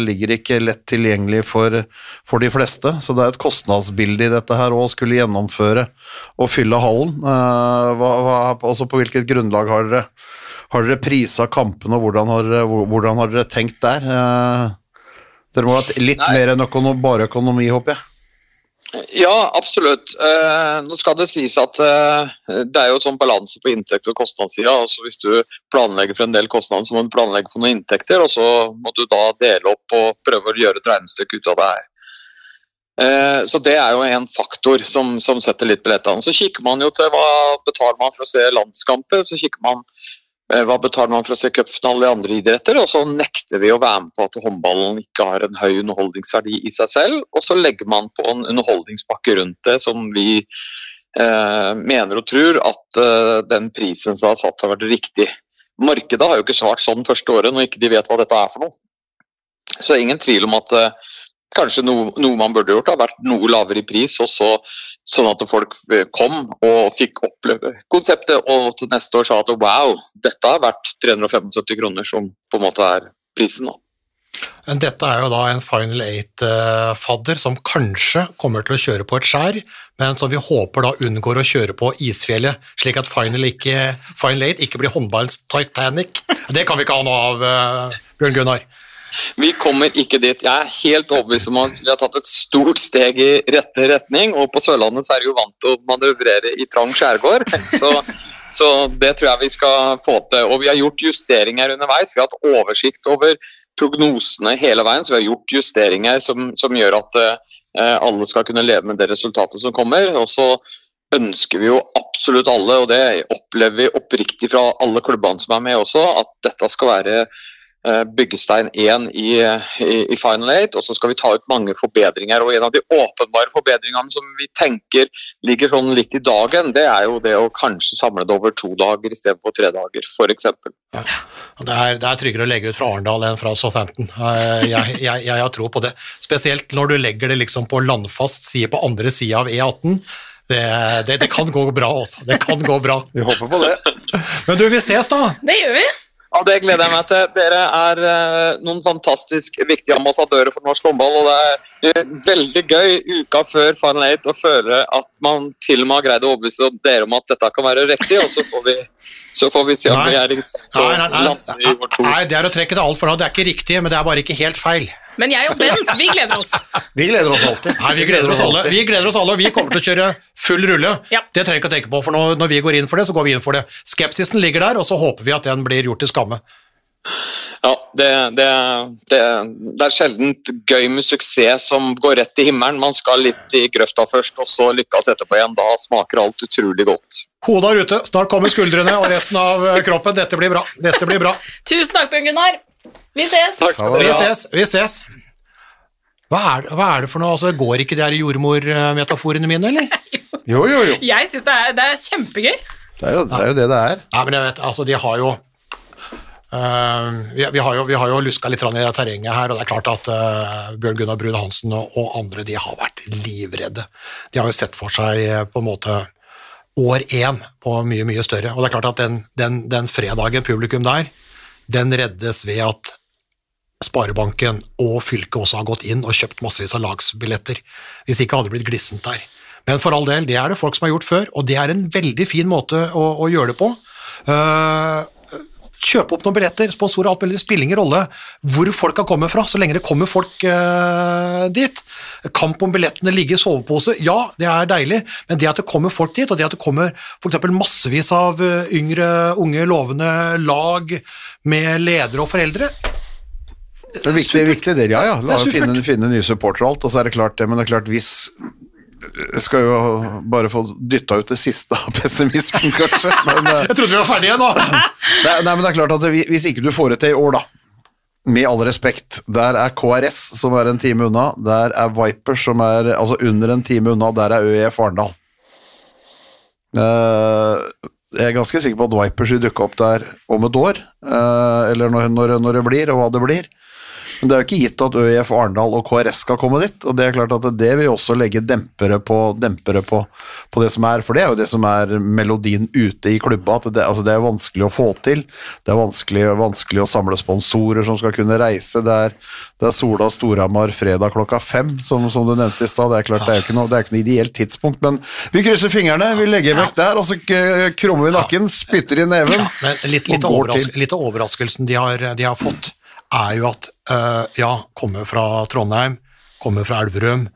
ligger ikke lett tilgjengelig for, for de fleste. Så det er et kostnadsbilde i dette her å skulle gjennomføre og fylle hallen. Eh, hva, hva, altså På hvilket grunnlag har dere, har dere prisa kampene, og hvordan har, hvordan har dere tenkt der? Eh, dere må ha litt Nei. mer enn økonom, bare økonomi, håper jeg. Ja, absolutt. Eh, nå skal det sies at eh, det er jo et sånn balanse på inntekt- og kostnadssida. Altså hvis du planlegger for en del kostnader, så må du planlegge for noen inntekter, og så må du da dele opp og prøve å gjøre et regnestykke ut av det her. Eh, så det er jo en faktor som, som setter litt billettene. Så kikker man jo til hva betaler man for å se landskamper, så kikker man hva betaler man for å se cupfinale i andre idretter, og så nekter vi å være med på at håndballen ikke har en høy underholdningsverdi i seg selv, og så legger man på en underholdningspakke rundt det som vi eh, mener og tror at eh, den prisen som er satt har vært riktig. Markedet har jo ikke svart sånn første året når ikke de vet hva dette er for noe. Så ingen tvil om at eh, kanskje no, noe man burde gjort, har vært noe lavere i pris, og så, sånn at folk eh, kom og fikk oppleve konseptet, og til neste år sa at wow, dette har vært 375 kroner, som på en måte er prisen. da. Dette er jo da en Final Eight-fadder som kanskje kommer til å kjøre på et skjær, men som vi håper da unngår å kjøre på isfjellet, slik at Final, ikke, ikke blir håndballens Titanic. Det kan vi ikke ha noe av, eh, Bjørn Gunnar. Vi kommer ikke dit. Jeg er helt overbevist om at vi har tatt et stort steg i rette retning, og på Sørlandet er de jo vant til å manøvrere i trang skjærgård. Så, så det tror jeg vi skal få til. Og vi har gjort justeringer underveis. Vi har hatt oversikt over prognosene hele veien, så vi har gjort justeringer som, som gjør at uh, alle skal kunne leve med det resultatet som kommer. Og så ønsker vi jo absolutt alle, og det opplever vi oppriktig fra alle klubbene som er med også, at dette skal være byggestein 1 i, i, i Final 8, og så skal vi ta ut mange forbedringer. og En av de åpenbare forbedringene som vi tenker ligger sånn litt i dagen, det er jo det å kanskje samle det over to dager istedenfor tre dager, f.eks. Ja. Det er, det er tryggere å legge ut fra Arendal enn fra Southampton. Eh, Jeg, jeg, jeg har tro på det. Spesielt når du legger det liksom på landfast side på andre sida av E18. Det, det, det kan gå bra, altså. Det kan gå bra. Vi håper på det. Men du, vi ses da! Det gjør vi. Ja, Det gleder jeg meg til. Dere er uh, noen fantastisk viktige ambassadører for norsk håndball. og Det er veldig gøy uka før Final 8 å føle at man til og med har greid å overbevise dere om at dette kan være riktig, og så får vi, så får vi se om vi er i stand til å lande i vårt ord. nei, det er å trekke det altfor langt. Det er ikke riktig, men det er bare ikke helt feil. Men jeg og Bent, vi gleder oss. [LAUGHS] Vi gleder oss alltid. Nei, vi gleder oss alle. Vi gleder oss alle, og vi kommer til å kjøre full rulle. Ja. Det trenger vi ikke å tenke på, for når, når vi går inn for det, så går vi inn for det. Skepsisen ligger der, og så håper vi at den blir gjort til skamme. Ja, det, det, det, det er sjelden gøy med suksess som går rett til himmelen. Man skal litt i grøfta først, og så lykkes etterpå igjen. Da smaker alt utrolig godt. Hodet er ute, snart kommer skuldrene og resten av kroppen. Dette blir bra. Dette blir bra. Tusen takk, Bjørn Gunnar. Vi ses! Takk skal Ha Vi ses, vi ses. Hva er, hva er det for noe? Altså, går ikke de her jordmormetaforene mine, eller? [LAUGHS] Jo, jo, jo. Jeg syns det, det er kjempegøy. Det er jo det er jo det, det er. Nei, men jeg vet, altså, de har jo Uh, vi, vi, har jo, vi har jo luska litt i terrenget her, og det er klart at uh, Bjørn Gunnar Brun Hansen og, og andre de har vært livredde. De har jo sett for seg eh, på en måte år én på mye, mye større. Og det er klart at den, den, den fredagen publikum der, den reddes ved at Sparebanken og fylket også har gått inn og kjøpt massevis av lagsbilletter. Hvis ikke hadde det blitt glissent der. Men for all del, det er det folk som har gjort før, og det er en veldig fin måte å, å gjøre det på. Uh, kjøpe opp noen billetter, sponsorer, alt mulig, spiller ingen rolle hvor folk kan komme fra, så lenge det kommer folk uh, dit. Kamp om billettene ligger i sovepose, ja, det er deilig, men det at det kommer folk dit, og det at det kommer eksempel massevis av eh, yngre, unge, lovende lag med ledere og foreldre, Det er viktig, viktig del, ja, ja. La oss finne, finne nye supportere og alt, og så er det klart det, men det er klart hvis skal jo bare få dytta ut det siste av pessimismen, kanskje. [LAUGHS] Men, eh, Jeg trodde vi var ferdige nå! [LAUGHS] det, nei, men det er klart at hvis ikke du får det til i år, da, med all respekt, der er KRS, som er en time unna, der er Vipers, som er altså under en time unna, der er ØIF Arendal. Eh, jeg er ganske sikker på at Vipers vil dukke opp der om et år, eh, eller når, når, når det blir, og hva det blir. Men det er jo ikke gitt at ØIF Arendal og KRS skal komme dit, og det er klart at det vil også legge dempere på, dempere på, på det som er, for det er jo det som er melodien ute i klubba, at det, altså det er vanskelig å få til, det er vanskelig, vanskelig å samle sponsorer som skal kunne reise, det er, det er Sola Storhamar fredag klokka fem, som, som du nevnte i stad, det er klart det er jo ikke noe, det er ikke noe ideelt tidspunkt, men vi krysser fingrene, vi legger vekk der, og så k- krummer vi nakken, spytter i neven, Men litt, litt, overras litt overraskelsen de har, de har fått, er jo at eh, ja, kommer fra Trondheim, kommer fra Elverum,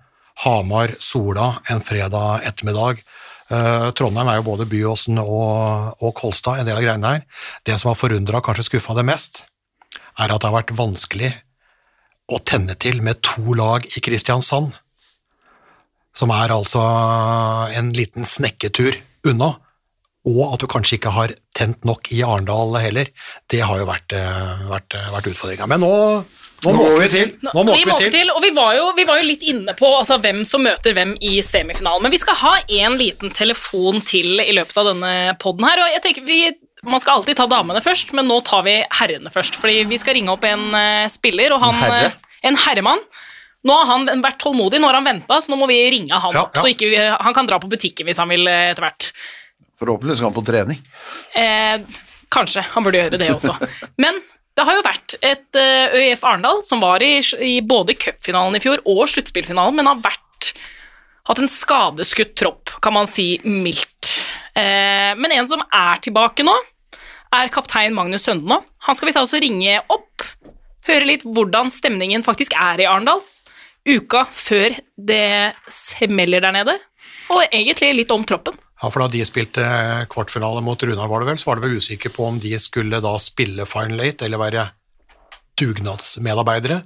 Hamar, Sola en fredag ettermiddag. Eh, Trondheim er jo både Byåsen og, og Kolstad, en del av greiene der. Det som har forundra og kanskje skuffa det mest, er at det har vært vanskelig å tenne til med to lag i Kristiansand, som er altså en liten snekketur unna og at du kanskje ikke har tent nok i Arendal heller, det har jo vært, eh, vært, vært utfordringa. Men nå, nå måker vi til. Nå måker vi måker til. til, og vi var, jo, vi var jo litt inne på altså, hvem som møter hvem i semifinalen. Men vi skal ha en liten telefon til i løpet av denne poden her. Og jeg tenker vi, Man skal alltid ta damene først, men nå tar vi herrene først. Fordi vi skal ringe opp en uh, spiller, og han En herre? eh, En herremann. Nå har han vært tålmodig, nå har han venta, så nå må vi ringe han. Ja, ja. Så ikke, han kan dra på butikken hvis han vil eh, etter hvert. Forhåpentlig skal han på trening. Eh, kanskje. Han burde gjøre det også. [LAUGHS] Men det har jo vært et eh, ØIF Arendal som var i, i både cupfinalen i fjor og sluttspillfinalen, men har vært, hatt en skadeskutt tropp, kan man si mildt. Eh, men en som er tilbake nå, er kaptein Magnus Søndenå. Han skal vi ta oss og ringe opp, høre litt hvordan stemningen faktisk er i Arendal. Uka før det smeller der nede, og egentlig litt om troppen. Ja, for Da de spilte kvartfinale mot Runar, var det vel, så var det vel usikker på om de skulle da spille Final Eight eller være dugnadsmedarbeidere.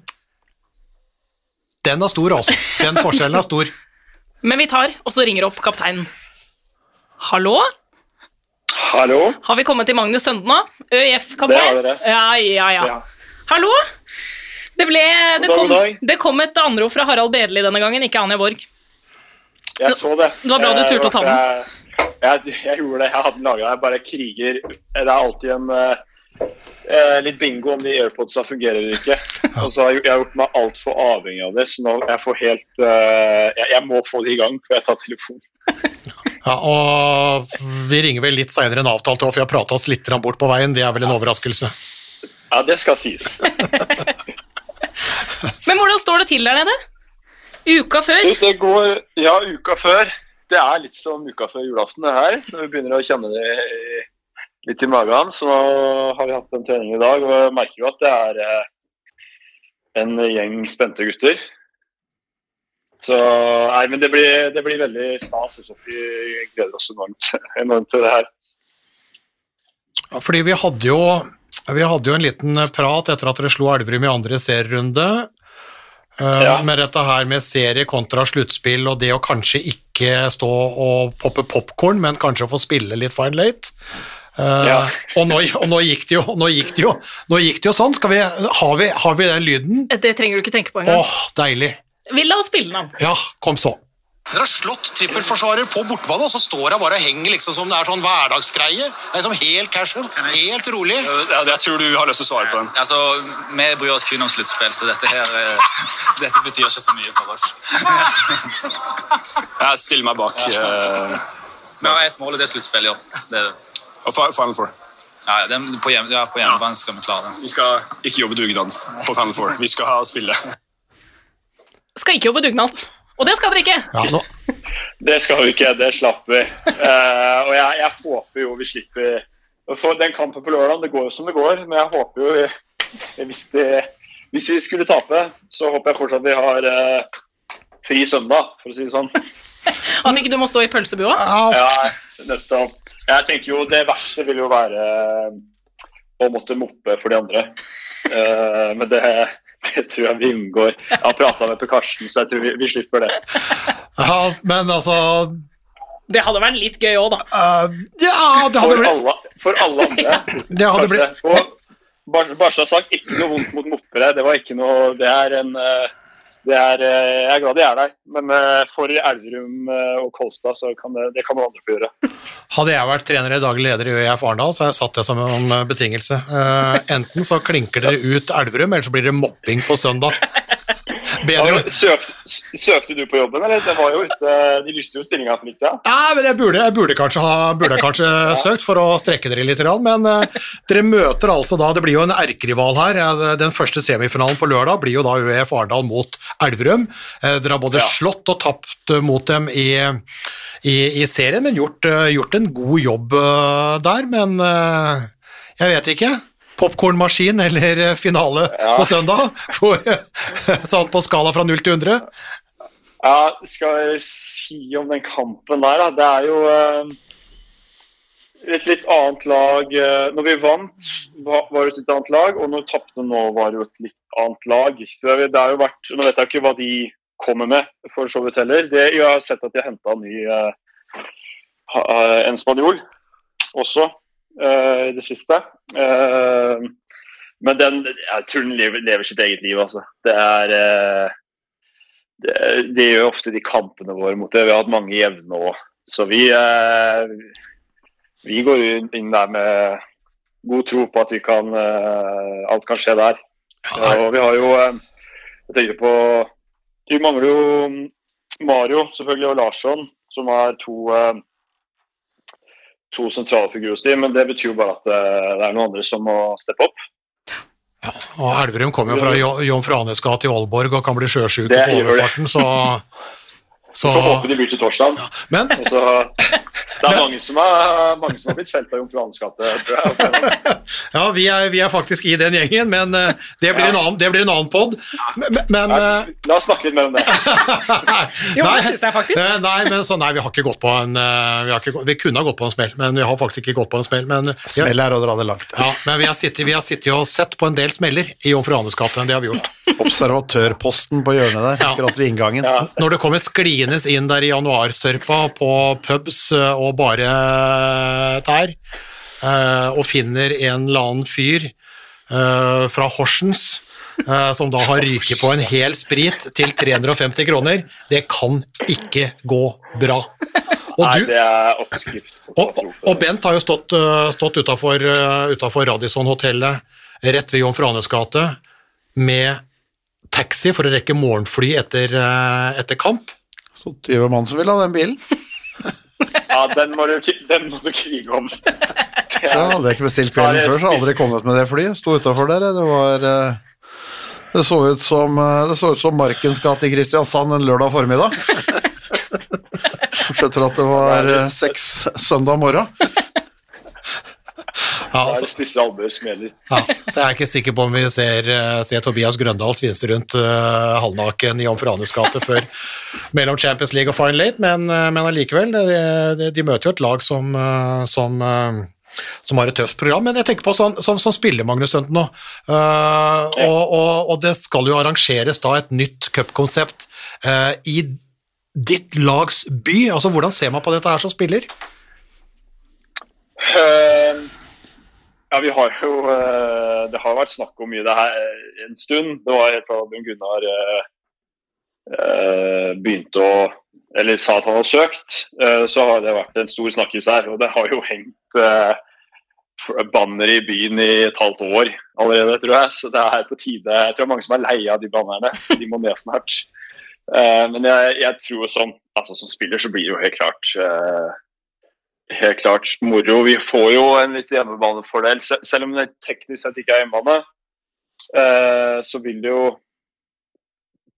Den er stor, altså. Den forskjellen er stor. [LAUGHS] Men vi tar, og så ringer opp kapteinen. Hallo? Hallo? Har vi kommet til Magnus Sønden nå? Det ØIF-kaptein? har dere. Ja, ja, ja. Ja. Hallo? Det, ble, det, kom, det kom et anrop fra Harald Bredli denne gangen, ikke Anja Borg. Jeg så det. Det var bra du turte å ta den. Jeg, [LAUGHS] jeg, gjorde det. Jeg hadde den laga. Jeg bare kriger. Det er alltid en eh, eh, litt bingo om de airpodsa fungerer eller ikke. [LAUGHS] Og så har jeg, jeg har gjort meg altfor avhengig av det, så nå jeg får helt eh, jeg, jeg må få det i gang før jeg tar telefonen. Ja, og Vi ringer vel litt seinere enn avtalt, for vi har prata oss litt bort på veien. Det er vel en overraskelse. Ja, det skal sies. [LAUGHS] Men hvordan står det til der nede? Uka før? Det går Ja, uka før. Det er litt som uka før julaften, det her. Når vi begynner å kjenne det litt i magen. Så nå har vi hatt en trening i dag, og merker jo at det er eh, en gjeng spente gutter. Så Nei, men det blir, det blir veldig stas. Så vi gleder oss enormt, [LAUGHS] enormt til det her. Ja, fordi vi hadde jo vi hadde jo en liten prat etter at dere slo Elverum i andre serierunde. Eh, Ja. Med dette her med serie kontra sluttspill, og det å kanskje ikke stå og poppe popkorn, men kanskje få spille litt fine late. Ja. Uh, og, nå, og nå gikk det jo, nå gikk det jo, nå gikk det jo sånn. Skal vi, har, vi, har vi den lyden? Det trenger du ikke tenke på Åh, engang. deilig. Vi la oss spille den av. Ja, kom så. Dere har slått trippelforsvarer på bortebane, og så står hun bare og henger liksom som det er sånn hverdagsgreie. Det er liksom helt casual, helt rolig. Ja, jeg tror du har lyst til å svare på den. Altså, Vi bryr oss kun om sluttspill, så dette her eh, [LAUGHS] dette betyr ikke så mye for oss. [LAUGHS] Jeg stiller meg bak uh, Vi har ett mål, og det er sluttspill i år. Og Final Four. ja, ja, på, hjem, ja, på hjemmebane skal vi klare det. Vi skal ikke jobbe dugnad på Final Four. Vi skal ha spille. Skal ikke jobbe dugnad. Og det skal dere ikke! Ja, nå, Det skal vi ikke, det slapp vi. Uh, og jeg, jeg håper jo vi slipper For den kampen på lørdag, det går jo som det går, men jeg håper jo hvis, det, hvis vi skulle tape, så håper jeg fortsatt vi har uh, fri søndag, for å si det sånn. At ikke du må stå i pølsebua. ja, Ja, nettopp. Jeg tenker jo det verste vil jo være eh, å måtte moppe for de andre. Uh, men det, [LAUGHS] det tror jeg vi unngår. Jeg har prata med Per Karsten, så jeg tror vi, vi slipper det. ja, men altså Det hadde vært litt gøy òg, da. Uh, Ja, det hadde For blitt alle, for alle andre. [LAUGHS] Det hadde blitt bare sagt, ikke noe vondt mot moppere. Det var ikke noe Det er en det er, eh, Jeg er glad de er der, men eh, for Elverum eh, og Kolstad så kan det, det kan noen andre få gjøre. Hadde jeg vært trener i daglig leder i ØIF Arendal, så hadde jeg satt det som en betingelse. Enten så klinker dere ut Elverum, eller så blir det mopping på søndag. Bedre Søkte, søkte du på jobben, eller? Det var jo ute, de lyste jo stillinga for litt siden. Ja, men jeg burde, jeg burde kanskje ha burde kanskje [LAUGHS] søkt for å strekke dere litt, men eh, dere møter altså da Det blir jo en erkerival her. Den første semifinalen på lørdag blir jo da UEF Arendal mot Elverum. Eh, Dere har både Ja. slått og tapt eh, mot dem i, i, i serien, men gjort, gjort en god jobb der. Men jeg vet ikke. Popkornmaskin eller finale finale på søndag? [LAUGHS] For, sånn på skala fra 0 til 100? Ja, skal jeg si om den kampen der, da. Det er jo eh, et litt annet lag. eh, Når vi vant, var det et litt annet lag, og når vi tapte nå, var det jo et litt annet lag. Så det, det har jo vært, Nå vet jeg ikke hva de kommer med, for så vidt heller. Det, jeg har sett at de har henta en ny eh, eh, en spanjol også eh, i det siste. Eh, men den, jeg tror den lever, lever sitt eget liv, altså. Det er eh, det, det gjør ofte de kampene våre mot det. Vi har hatt mange jevne òg. Så vi, eh, vi går inn- der med god tro på at vi kan, eh, alt kan skje der. og vi har jo eh, Jeg tenker på Vi mangler jo mm, Mario selvfølgelig og Larsson, som er to eh, to sentrale figurer hos dem, men det betyr jo bare at eh, det er noen andre som må steppe opp. Ja, Og Elverum kommer jo fra Jomfru Anes gate i Aalborg og kan bli sjøsjuk på overfarten, så, [LAUGHS] så Så håper de blir til torsdag. Men så, det er mange som har, mange som har blitt felt av Jomfru Franes gate. [LAUGHS] ja, vi er, vi er faktisk i den gjengen, men eh, det blir en annen, det blir en annen pod. Men, men ja, La oss snakke litt mer om det. [LAUGHS] Jo, det synes jeg faktisk. eh, Nei, men så, nei, vi har ikke gått på en eh, vi, har ikke, vi kunne ha gått på en smell, men vi har faktisk ikke gått på en smell. Men, Smell er å dra det langt. ja, men vi har, sittet, vi har sittet og sett på en del smeller i Jomfru Franes gate, det har vi gjort. Observatørposten på hjørnet der, akkurat ved inngangen. Ja. Når det kommer skliende inn der i januarsørpa på pubs eh, og bare der, eh, og finner en eller annen fyr eh, fra Horsens eh, som da har ryket på en hel sprit til 350 kroner, det kan ikke gå bra. Og du, og, og Bent har jo stått, stått utafor Radisson-hotellet rett ved Jon Franes gate med taxi for å rekke morgenfly etter, eh, etter kamp. Så 20 mann som vil ha den bilen. Ja, den må du, den må du krige om. Så jeg hadde jeg ikke bestilt kvelden før, så hadde de kommet med det flyet. Sto utafor der, det var eh, Det så ut som, eh, det så ut som Markens gate i Kristiansand en lørdag formiddag. [LAUGHS] Skjønner at det var eh, seks søndag morgen. Ja, Da er det spisse albuer som gjelder. ja, så jeg er ikke sikker på om vi ser, eh, ser Tobias Grøndal svinse rundt uh, halvnaken i Franes gate før [LAUGHS] mellom Champions League og Final Eight, men, eh, men allikevel, de, de, de møter jo et lag som, som som har et tøft program, men jeg tenker på sånn, som, som spiller Magnus Sønten nå, uh, og, og, og det skal jo arrangeres da et nytt cupkonsept uh, i ditt lags by, altså hvordan ser man på dette her som spiller? Eh, ja, vi har jo eh, Det har vært snakk om mye det her en stund. Det var helt fra Bjørn Gunnar eh, eh, begynte å Eller sa at han har søkt, eh, så har det vært en stor snakkis her. Og det har jo hengt eh, banner i byen i et halvt år allerede, tror jeg. Så det er på tide. Jeg tror det er mange som er lei av de bannerne, så de må ned snart. Eh, men jeg, jeg tror som, altså som spiller så blir det jo helt klart eh, helt klart moro. Vi får jo en litt hjemmebanefordel, se- selv om det teknisk sett ikke er hjemmebane. Eh, så vil det jo,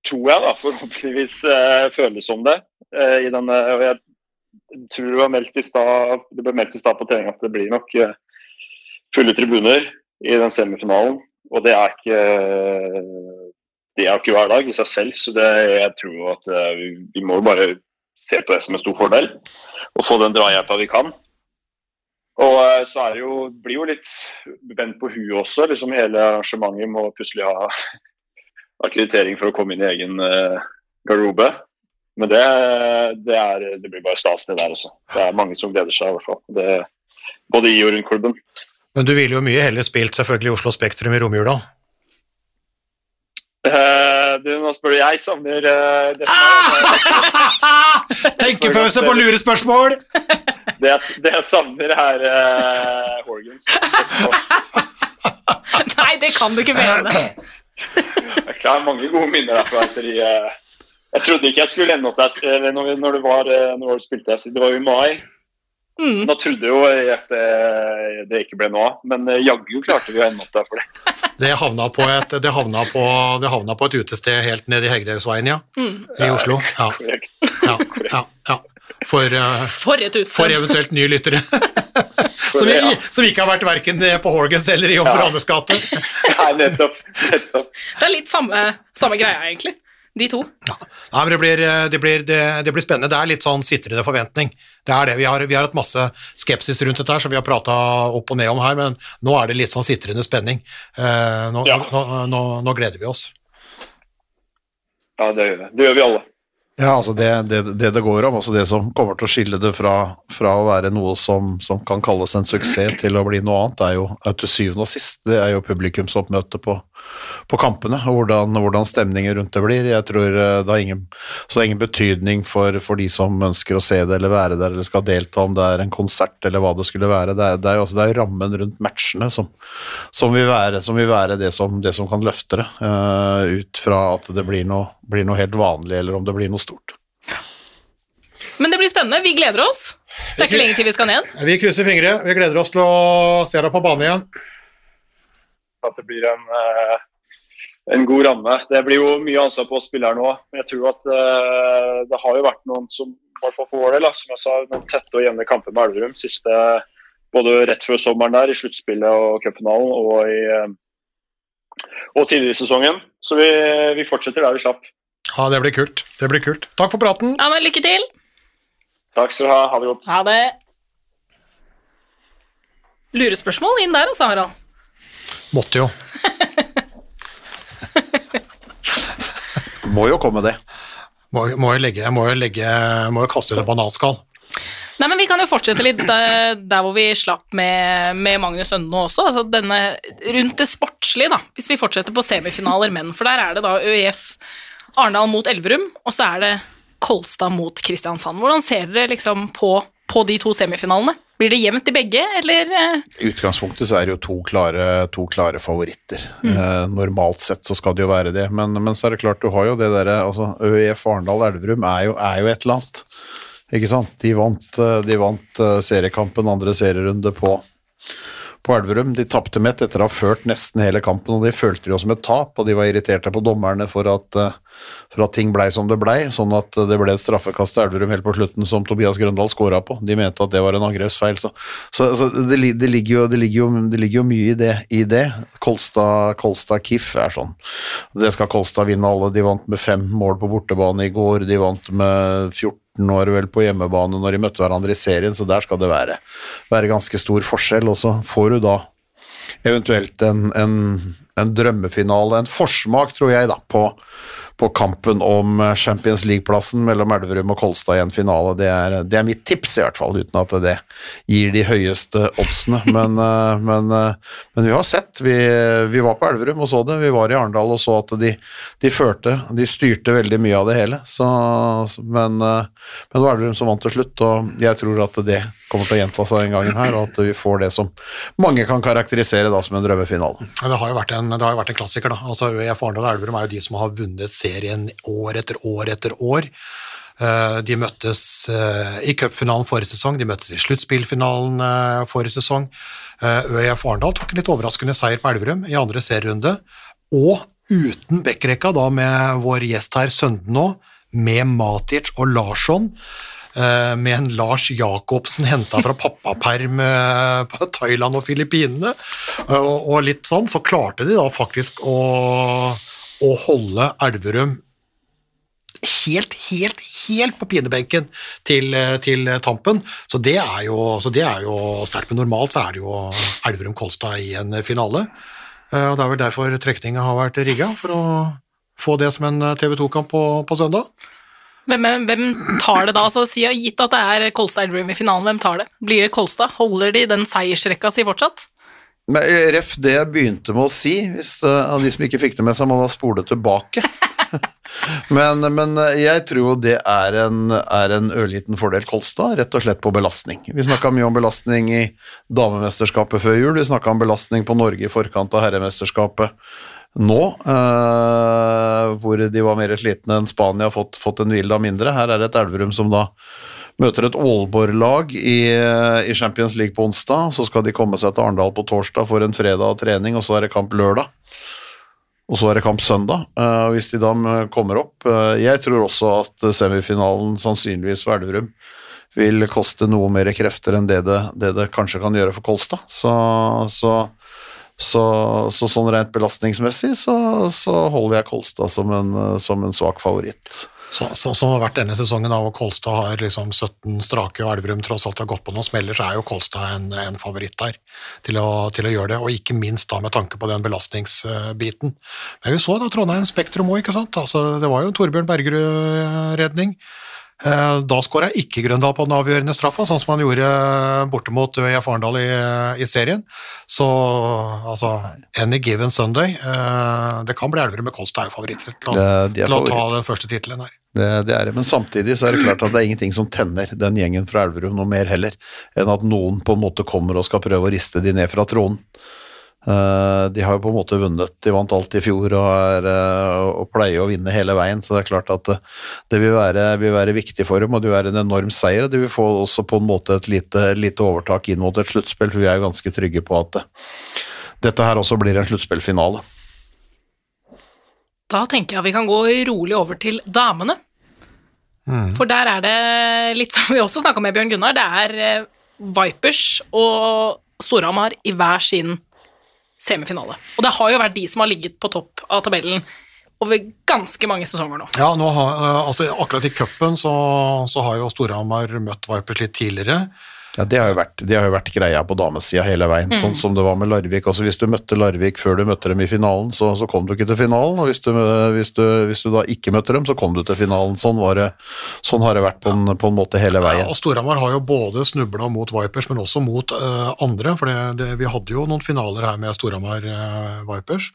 tror jeg da, forhåpentligvis eh, føles som det. Eh, i denne, og jeg tror det, var meldt i stad, det ble meldt i stad på trening at det blir nok fulle tribuner i den semifinalen. Og det er ikke det er jo ikke hver dag i seg selv, så det, jeg tror at vi, vi må bare se på det som en stor fordel Å få den drahjelpa vi kan. Og eh, så er det jo, blir jo litt bent på huet også. liksom Hele arrangementet må plutselig ha [LAUGHS] akkreditering for å komme inn i egen eh, garderobe. Men det, det, er, det blir bare stas, det der også. Det er mange som gleder seg, i hvert fall. Det, både i og rundt klubben. Men du ville jo mye heller spilt selvfølgelig Oslo Spektrum i romjula. Uh, du, nå spør du jeg savner uh, det, som [LAUGHS] [LAUGHS] Tenkepause på lurespørsmål! [LAUGHS] det, det jeg savner, er uh, Horgans. [LAUGHS] Nei, det kan du ikke mene. Jeg har mange gode minner derfra etter de eh, Jeg trodde ikke jeg skulle ende opp der eh, når, når det var når det spilte. Så det var jo i mai. Mm. Da trodde jo jeg at det, det ikke ble noe av, men eh, jaggu klarte vi å ende opp der for det. [LAUGHS] Det havna på et, det havna på, det havna på et utested helt nede i Hegdehaugsveien, ja. I Oslo. Ja, ja, ja. ja. For, uh, For for eventuelt nye lyttere. [LAUGHS] som, ja. i- som ikke har vært verken på Horgans eller i Jomfru Annes gate. [LAUGHS] Nei, nettopp. nettopp. Det er litt samme, samme greia, egentlig. De to. Nei, men det blir, eh, det, blir, det, det blir spennende. Det er litt sånn sitrende forventning. Det er det. Vi har, vi har hatt masse skepsis rundt dette her, som vi har prata opp og ned om her, men nå er det litt sånn sitrende spenning. Eh, nå, Ja. nå, nå, nå gleder vi oss. Ja, det gjør vi. Det gjør vi alle. Ja, altså det det, det det går om, altså det som kommer til å skille det fra, fra å være noe som, som kan kalles en suksess til å bli noe annet, er jo at til syvende og sist, det er jo publikumsoppmøte på, på kampene, og hvordan, hvordan stemningen rundt det blir. Jeg tror eh, det har ingen, så det er ingen betydning for, for de som ønsker å se det eller være der eller skal delta, om det er en konsert eller hva det skulle være. Det er, det er jo altså, det er rammen rundt matchene som, som, vil være, som vil være det som, det som kan løfte det, uh, ut fra at det blir noe, blir noe helt vanlig, eller om det blir noe stort. Men det blir spennende. Vi gleder oss. Det er ikke lenge til vi skal ned. Vi krysser fingre. Vi gleder oss til å se deg på banen igjen. At det blir en, eh, en god ramme. Det blir jo mye ansvar på oss spillere nå. Men jeg tror at eh, det har jo vært noen som, i hvert fall for vår del, som jeg sa, noen tette og jevne kamper med Elverum. Siste, både rett før sommeren der, i sluttspillet og cupfinalen, og, i, eh, og tidligere i sesongen. Så vi, vi fortsetter der vi slapp. Ja, det blir kult. Det blir kult. Takk for praten. Ja, men Lykke til. Takk skal du ha. Ha det godt. Ha det. Lurespørsmål inn der, altså, Harald. Måtte jo. [LAUGHS] Må jo komme det. Må, må jo legge, må jo legge, må jo kaste ut et bananskall. Nei, men Vi kan jo fortsette litt der, der hvor vi slapp med, med Magnus Ønne også. altså denne Rundt det sportslige, da. Hvis vi fortsetter på semifinaler menn. For der er det da ØIF Arendal mot Elverum, og så er det Kolstad mot Kristiansand. Hvordan ser dere liksom på, på de to semifinalene? Blir det jevnt i begge, eller eh, I utgangspunktet så er det jo to klare, to klare favoritter. Eh, normalt sett så skal det jo være det, men, men så er det klart du har jo det derre altså, ØIF Arendal Elverum er er jo et eller annet. Ikke sant? De vant, eh, de vant eh, seriekampen, andre serierunde på, på Elverum. De tapte med ett etter å ha ført nesten hele kampen, og de følte det jo som et tap, og de var irriterte på dommerne for at, eh, for at ting blei som det blei, sånn at det ble et straffekast til Elverum helt på slutten som Tobias Grøndal skåra på. De mente at det var en angrepsfeil, så, så, så det, det, ligger jo, det, ligger jo, det ligger jo mye i det. I det. Kolstad, Kolstad Kiff er sånn. Det skal Kolstad vinne alle. De vant med fem mål på bortebane i går, de vant med 14 år vel på hjemmebane når de møtte hverandre i serien, så der skal det være, være ganske stor forskjell. Og så får du da eventuelt en, en, en drømmefinale, en forsmak, tror jeg, da, på, på kampen om eh, Champions League-plassen mellom Elverum og Kolstad i en finale. Det er, det er mitt tips, i hvert fall, uten at det gir de høyeste oddsene. Men, [LAUGHS] eh, men, eh, men vi har sett. Vi, vi var på Elverum og så det. Vi var i Arendal og så at de, de førte. De styrte veldig mye av det hele. Så, men, men det var Elverum som vant til slutt, og jeg tror at det kommer til å gjenta seg den gangen her, og at vi får det som mange kan karakterisere da som en drømmefinale. Det har jo vært en, det har jo vært en klassiker. da. Altså ØIF Arendal og Elverum er jo de som har vunnet serien år etter år etter år. Eh, De møttes eh, i cupfinalen forrige sesong, de møttes i sluttspillfinalen eh, forrige sesong. ØIF Arendal tok en litt overraskende seier på Elverum i andre serierunde, og uten backrekka, da med vår gjest her Sønden nå, med Matic og Larsson, med en Lars Jacobsen henta fra pappaperm på Thailand og Filippinene, og litt sånn, så klarte de da faktisk å, å holde Elverum helt, helt, helt på pinebenken til, til Tampen. Så det er jo, jo sterkt. Men normalt så er det jo Elverum-Kolstad i en finale. Eh, Og det er vel derfor trekninga har vært rigga, for å få det som en TV 2-kamp på, på søndag. Hvem, hvem tar det da? Altså, si, gitt at det er Kolstad Elverum i finalen, hvem tar det? Blir det Kolstad? Holder de den seiersrekka si fortsatt? Men eh, Ref, det jeg begynte med å si, hvis det, av de som ikke fikk det med seg, må da spole tilbake. [LAUGHS] men, men eh, jeg tror det er en, er en ørliten fordel Kolstad, rett og slett på belastning. Vi snakka mye om belastning i damemesterskapet før jul, vi snakka om belastning på Norge i forkant av herremesterskapet nå, eh, hvor de var mer slitne enn Spania fått, fått en hvile av mindre. Her er det et Elverum som da møter et Aalborg-lag i, i Champions League på onsdag. Så skal de komme seg til Arendal på torsdag for en fredag trening, og så er det kamp lørdag. Og så er det kamp søndag, eh, hvis de da kommer opp. Eh, jeg tror også at semifinalen sannsynligvis for Elverum vil koste noe mer krefter enn det det, det, det kanskje kan gjøre for Kolstad. Så, så, så, så sånn rent belastningsmessig så, så holder jeg Kolstad som en, som en svak favoritt. Så, så, som har vært denne sesongen, da, hvor Kolstad har liksom 17 strake, og Elverum tross alt har gått på noen smeller, så er jo Kolstad en, en favoritt der til å, til å gjøre det, og ikke minst da med tanke på den belastningsbiten. Men vi så da Trondheim Spektrum òg, ikke sant. Altså, det var jo Torbjørn Bergerud-redning. Eh, Da skåra ikke Grøndal på den avgjørende straffa, sånn som han gjorde borte mot Øya Farendal i, i serien. Så altså, any given Sunday eh, Det kan bli Elverum, med Kolstad er jo favoritter til, til å ta den første tittelen her. Det, det er det, men samtidig så er det klart at det er ingenting som tenner den gjengen fra Elverum noe mer heller, enn at noen på en måte kommer og skal prøve å riste de ned fra tronen. Eh, de har jo på en måte vunnet, de vant alt i fjor og, er, eh, og pleier å vinne hele veien, så det er klart at det, det vil, være, vil være viktig for dem, og det vil være en enorm seier. og De vil få også på en måte et lite, lite overtak inn mot et sluttspill, for vi er jo ganske trygge på at det, dette her også blir en sluttspillfinale. Da tenker jeg vi kan gå rolig over til damene. For der er det litt som vi også snakka med Bjørn Gunnar, det er eh, Vipers og Storhamar i hver sin semifinale. Og det har jo vært de som har ligget på topp av tabellen over ganske mange sesonger nå. Ja, nå har, eh, altså akkurat i cupen så, så har jo Storhamar møtt Vipers litt tidligere. Ja, det har jo vært, det har jo vært greia på damesida hele veien, sånn som det var med Larvik. Altså Hvis du møtte Larvik før du møtte dem i finalen, så, så kom du ikke til finalen. Og hvis du, hvis, du, hvis du da ikke møtte dem, så kom du til finalen. Sånn, var det, sånn har det vært på en, på en måte hele Ja, veien. og Storhamar har jo både snubla mot Vipers, men også mot uh, andre. For det, det, vi hadde jo noen finaler her med Storhamar uh, Vipers,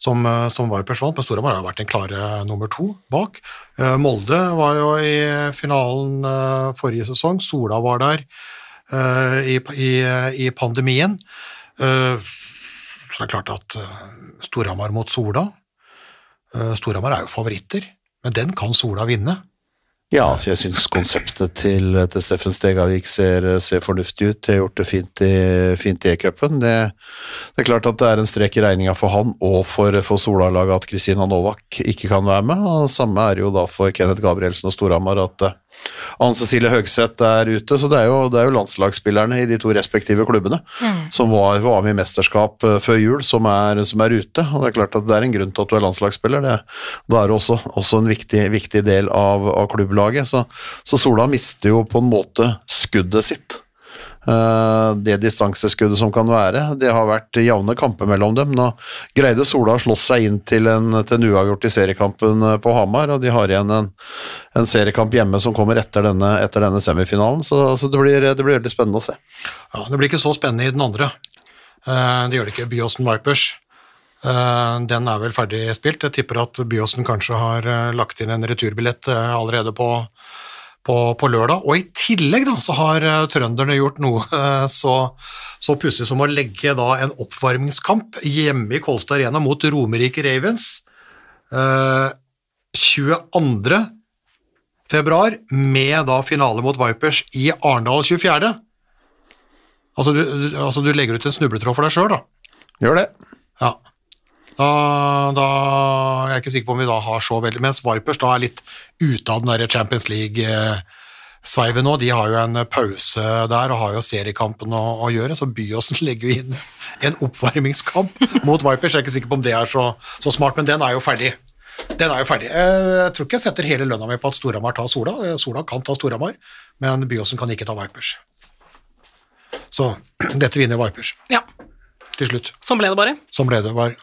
som, eh, som Vipers vant. Men Storhamar har jo vært den klare nummer to bak. Molde var jo i finalen forrige sesong. Sola var der i, i, i pandemien. Eh, så det er klart at eh, Storhamar mot Sola eh, Storhamar er jo favoritter, men den kan Sola vinne. Ja, altså jeg syns konseptet til, til Steffen Stegavik ser, ser fornuftig ut. De har gjort det fint i, E-cupen. Det, det er klart at det er en strek i regninga for han og for, for Sola-laget at Kristina Novak ikke kan være med. og Samme er det jo da for Kenneth Gabrielsen og Storhamar at eh, Anne Cecilie Høgseth er ute. Så det er, jo, det er jo landslagsspillerne i de to respektive klubbene som var, var med i mesterskap eh, før jul, som er, som er ute. og Det er klart at det er en grunn til at du er landslagsspiller. Det, da er det også, også en viktig, viktig del av, av klubblaget. Så, så Sola mister jo på en måte skuddet sitt. Eh, det distanseskuddet som kan være. Det har vært jevne kamper mellom dem. Nå greide Sola å slåss seg inn til en, en uavgjort i seriekampen eh, på Hamar, og de har igjen en, en seriekamp hjemme som kommer etter denne, etter denne semifinalen, så, så det, blir, det blir veldig spennende å se. Ja, det blir ikke så spennende i den andre. Eh, Det gjør det ikke. Byåsen Vipers. Den er vel ferdig spilt. Jeg tipper at Byåsen kanskje har lagt inn en returbillett allerede på, på, på lørdag. Og i tillegg da, så har eh, trønderne gjort noe eh, så, så pussig som å legge da en oppvarmingskamp hjemme i Kolstad Arena mot Romerike Ravens eh, 22. februar, med da finale mot Vipers i Arendal 24. Altså du, du, altså du legger ut en snubletråd for deg sjøl, da. Gjør det. Ja. Da, da Jeg er ikke sikker på om vi da har så veldig Mens Vipers da er litt ute av den der Champions League-sveiven nå. De har jo en pause der og har jo seriekampen å, å gjøre, så Byåsen [LAUGHS] legger jo inn en oppvarmingskamp mot Vipers. Jeg er ikke sikker på om det er så, så smart, men den er jo ferdig. Den er jo ferdig. Jeg tror ikke jeg setter hele lønna mi på at Storhamar tar Sola. Sola kan ta Storhamar, men Byåsen kan ikke ta Vipers. Så [CLEARS THROAT] dette vinner Vipers Ja, til slutt. sånn ble det bare. Som ble det var.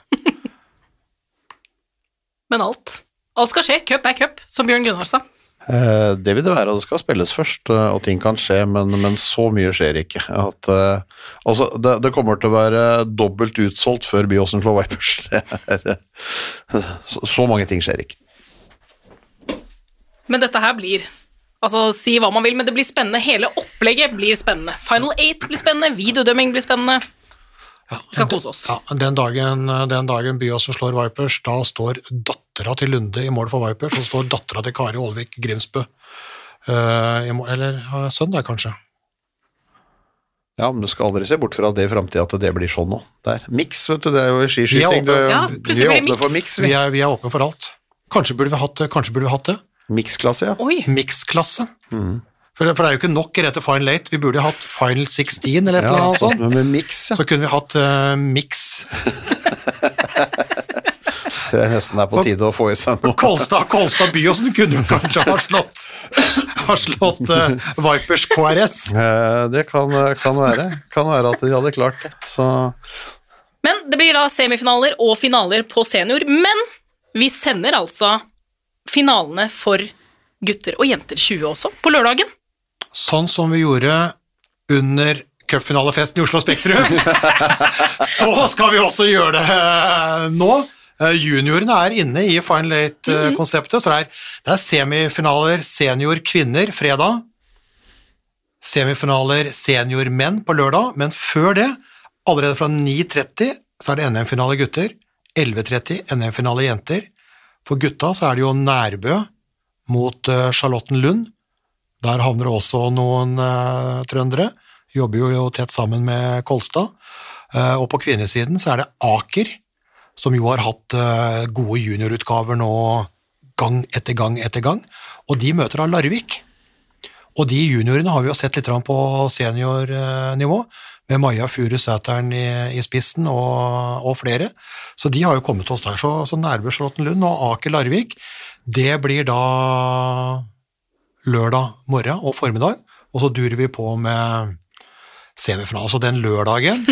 Men alt. Alt skal skje. Cup er cup, som Bjørn Gunnar sa. Eh, Det vil det være, og det skal spilles først, eh, og ting kan skje, men, men så mye skjer ikke. At, eh, altså, det, det kommer til å være dobbelt utsolgt før Byåsen slår Vipers. [LAUGHS] Er, eh, så, så mange ting skjer ikke. Men dette her blir Altså, si hva man vil, men det blir spennende. Hele opplegget blir spennende. Final Eight blir spennende, videodømming blir spennende. Vi skal kose oss. Ja, den dagen, den dagen Byåsen slår Vipers, da står dattera til Lunde i mål for Viper, så står dattera til Kari Aalvik Grimsbø uh, i mål. Eller uh, sønn der, kanskje. Ja, men du skal aldri se bort fra det i framtida at det blir sånn nå. Det er Miks, vet du, det er jo Vi er skiskyting. åpne. Ja, vi er åpne for mix. miks, Vi vi. er, vi er åpne for alt. Kanskje burde vi hatt det. Kanskje burde vi hatt det. Miksklasse, ja. Oi. Miksklasse. For, for det er jo ikke nok rett til Final 8. Vi burde hatt Final 16 eller et ja eller annet sånt. med mix, ja. Så kunne vi hatt uh, miks. [LAUGHS] Tror jeg nesten er på tide å få i seg noe. Kolstad, Kolstad Byåsen kunne kanskje ha slått, ha slått uh, Vipers KRS. Eh, Det kan, kan være. Kan være at de hadde klart det. Så Men det blir da semifinaler og finaler på senior, men vi sender altså finalene for gutter og jenter 20 også, på lørdagen. Sånn som vi gjorde under cupfinalefesten i Oslo Spektrum, [LAUGHS] så skal vi også gjøre det eh, nå. Eh, Juniorene er inne i Final Eight-konseptet, så det er, det er semifinaler senior kvinner fredag, semifinaler senior menn på lørdag, men før det, allerede fra 9.30, så er det NM-finale gutter, 11.30 NM-finale jenter. For gutta så er det jo Nærbø mot Charlotten Charlottenlund, der havner det også noen uh, trøndere. Jobber jo tett sammen med Kolstad. Uh, og på kvinnesiden så er det Aker, som jo har hatt eh, gode juniorutgaver nå gang etter gang etter gang. Og de møter da Larvik. Og de juniorene har vi jo sett litt på seniornivå, med Maja Furu Sæteren i, i spissen og, og flere. Så de har jo kommet oss der. Så, så Nærbø Lund og Aker Larvik, det blir da lørdag morgen og formiddag, og så durer vi på med semifinale. Så den lørdagen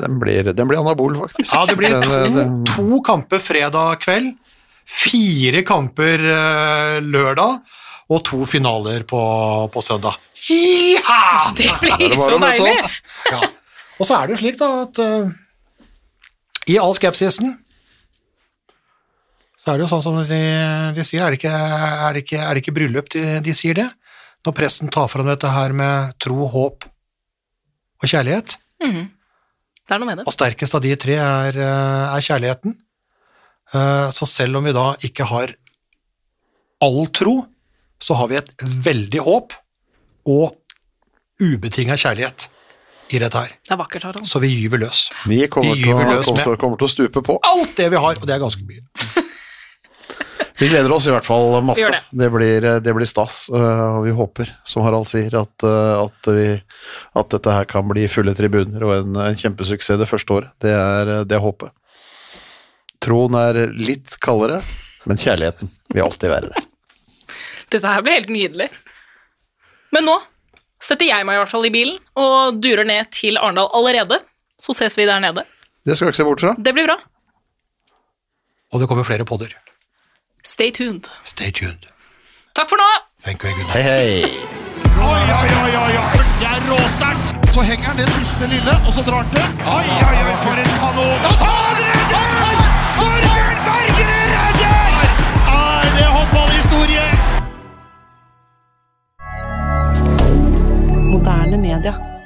den blir, den blir anabol, faktisk. Ja, det blir Den- to, den- to kamper fredag kveld, fire kamper eh, lørdag, og to finaler på, på søndag. Hi-ha! Det blir det så deilig! Ja. Og så er det jo slik da at uh, i all skepsisen så er det jo sånn som de, de sier, er det, ikke, er, det ikke, er det ikke bryllup de, de sier det? Når pressen tar fram dette her med tro, håp og kjærlighet, Mm. Det er noe med det. og sterkest av de tre er, eh, er kjærligheten. Eh, Så selv om vi da ikke har all tro, så har vi et veldig håp og ubetinga kjærlighet i dette her. Det er vakkert, Harald. Så vi gyver løs. Vi kommer Vi til, å, løs kommer, til, med- kommer til å stupe på. Alt det vi har, og det er ganske mye. Vi gleder oss i hvert fall masse. det. Det. blir, det blir stas, øh, og vi håper, som Harald sier, at, øh, at, vi, at dette her kan bli fulle tribuner og en, en kjempesuksess det første året. Det er, det er håpet. Troen er litt kaldere, men kjærligheten vil alltid være der. Dette her blir helt nydelig. Men nå setter jeg meg i hvert fall i bilen og durer ned til Arendal allerede. Så ses vi der nede. Det skal du ikke se bort fra. Det blir bra. Og det kommer flere podder. Stay tuned. Stay tuned. Takk for nå! Thank you, hei, hei. Oi, oi, oi, oi, oi. Det er råsterkt! Så henger han det siste lille, og så drar han til. Oi, oi, oi, for en kanon! Han tar redder! Torbjørn Bergerud redder! Er det håndballhistorie? Moderne media.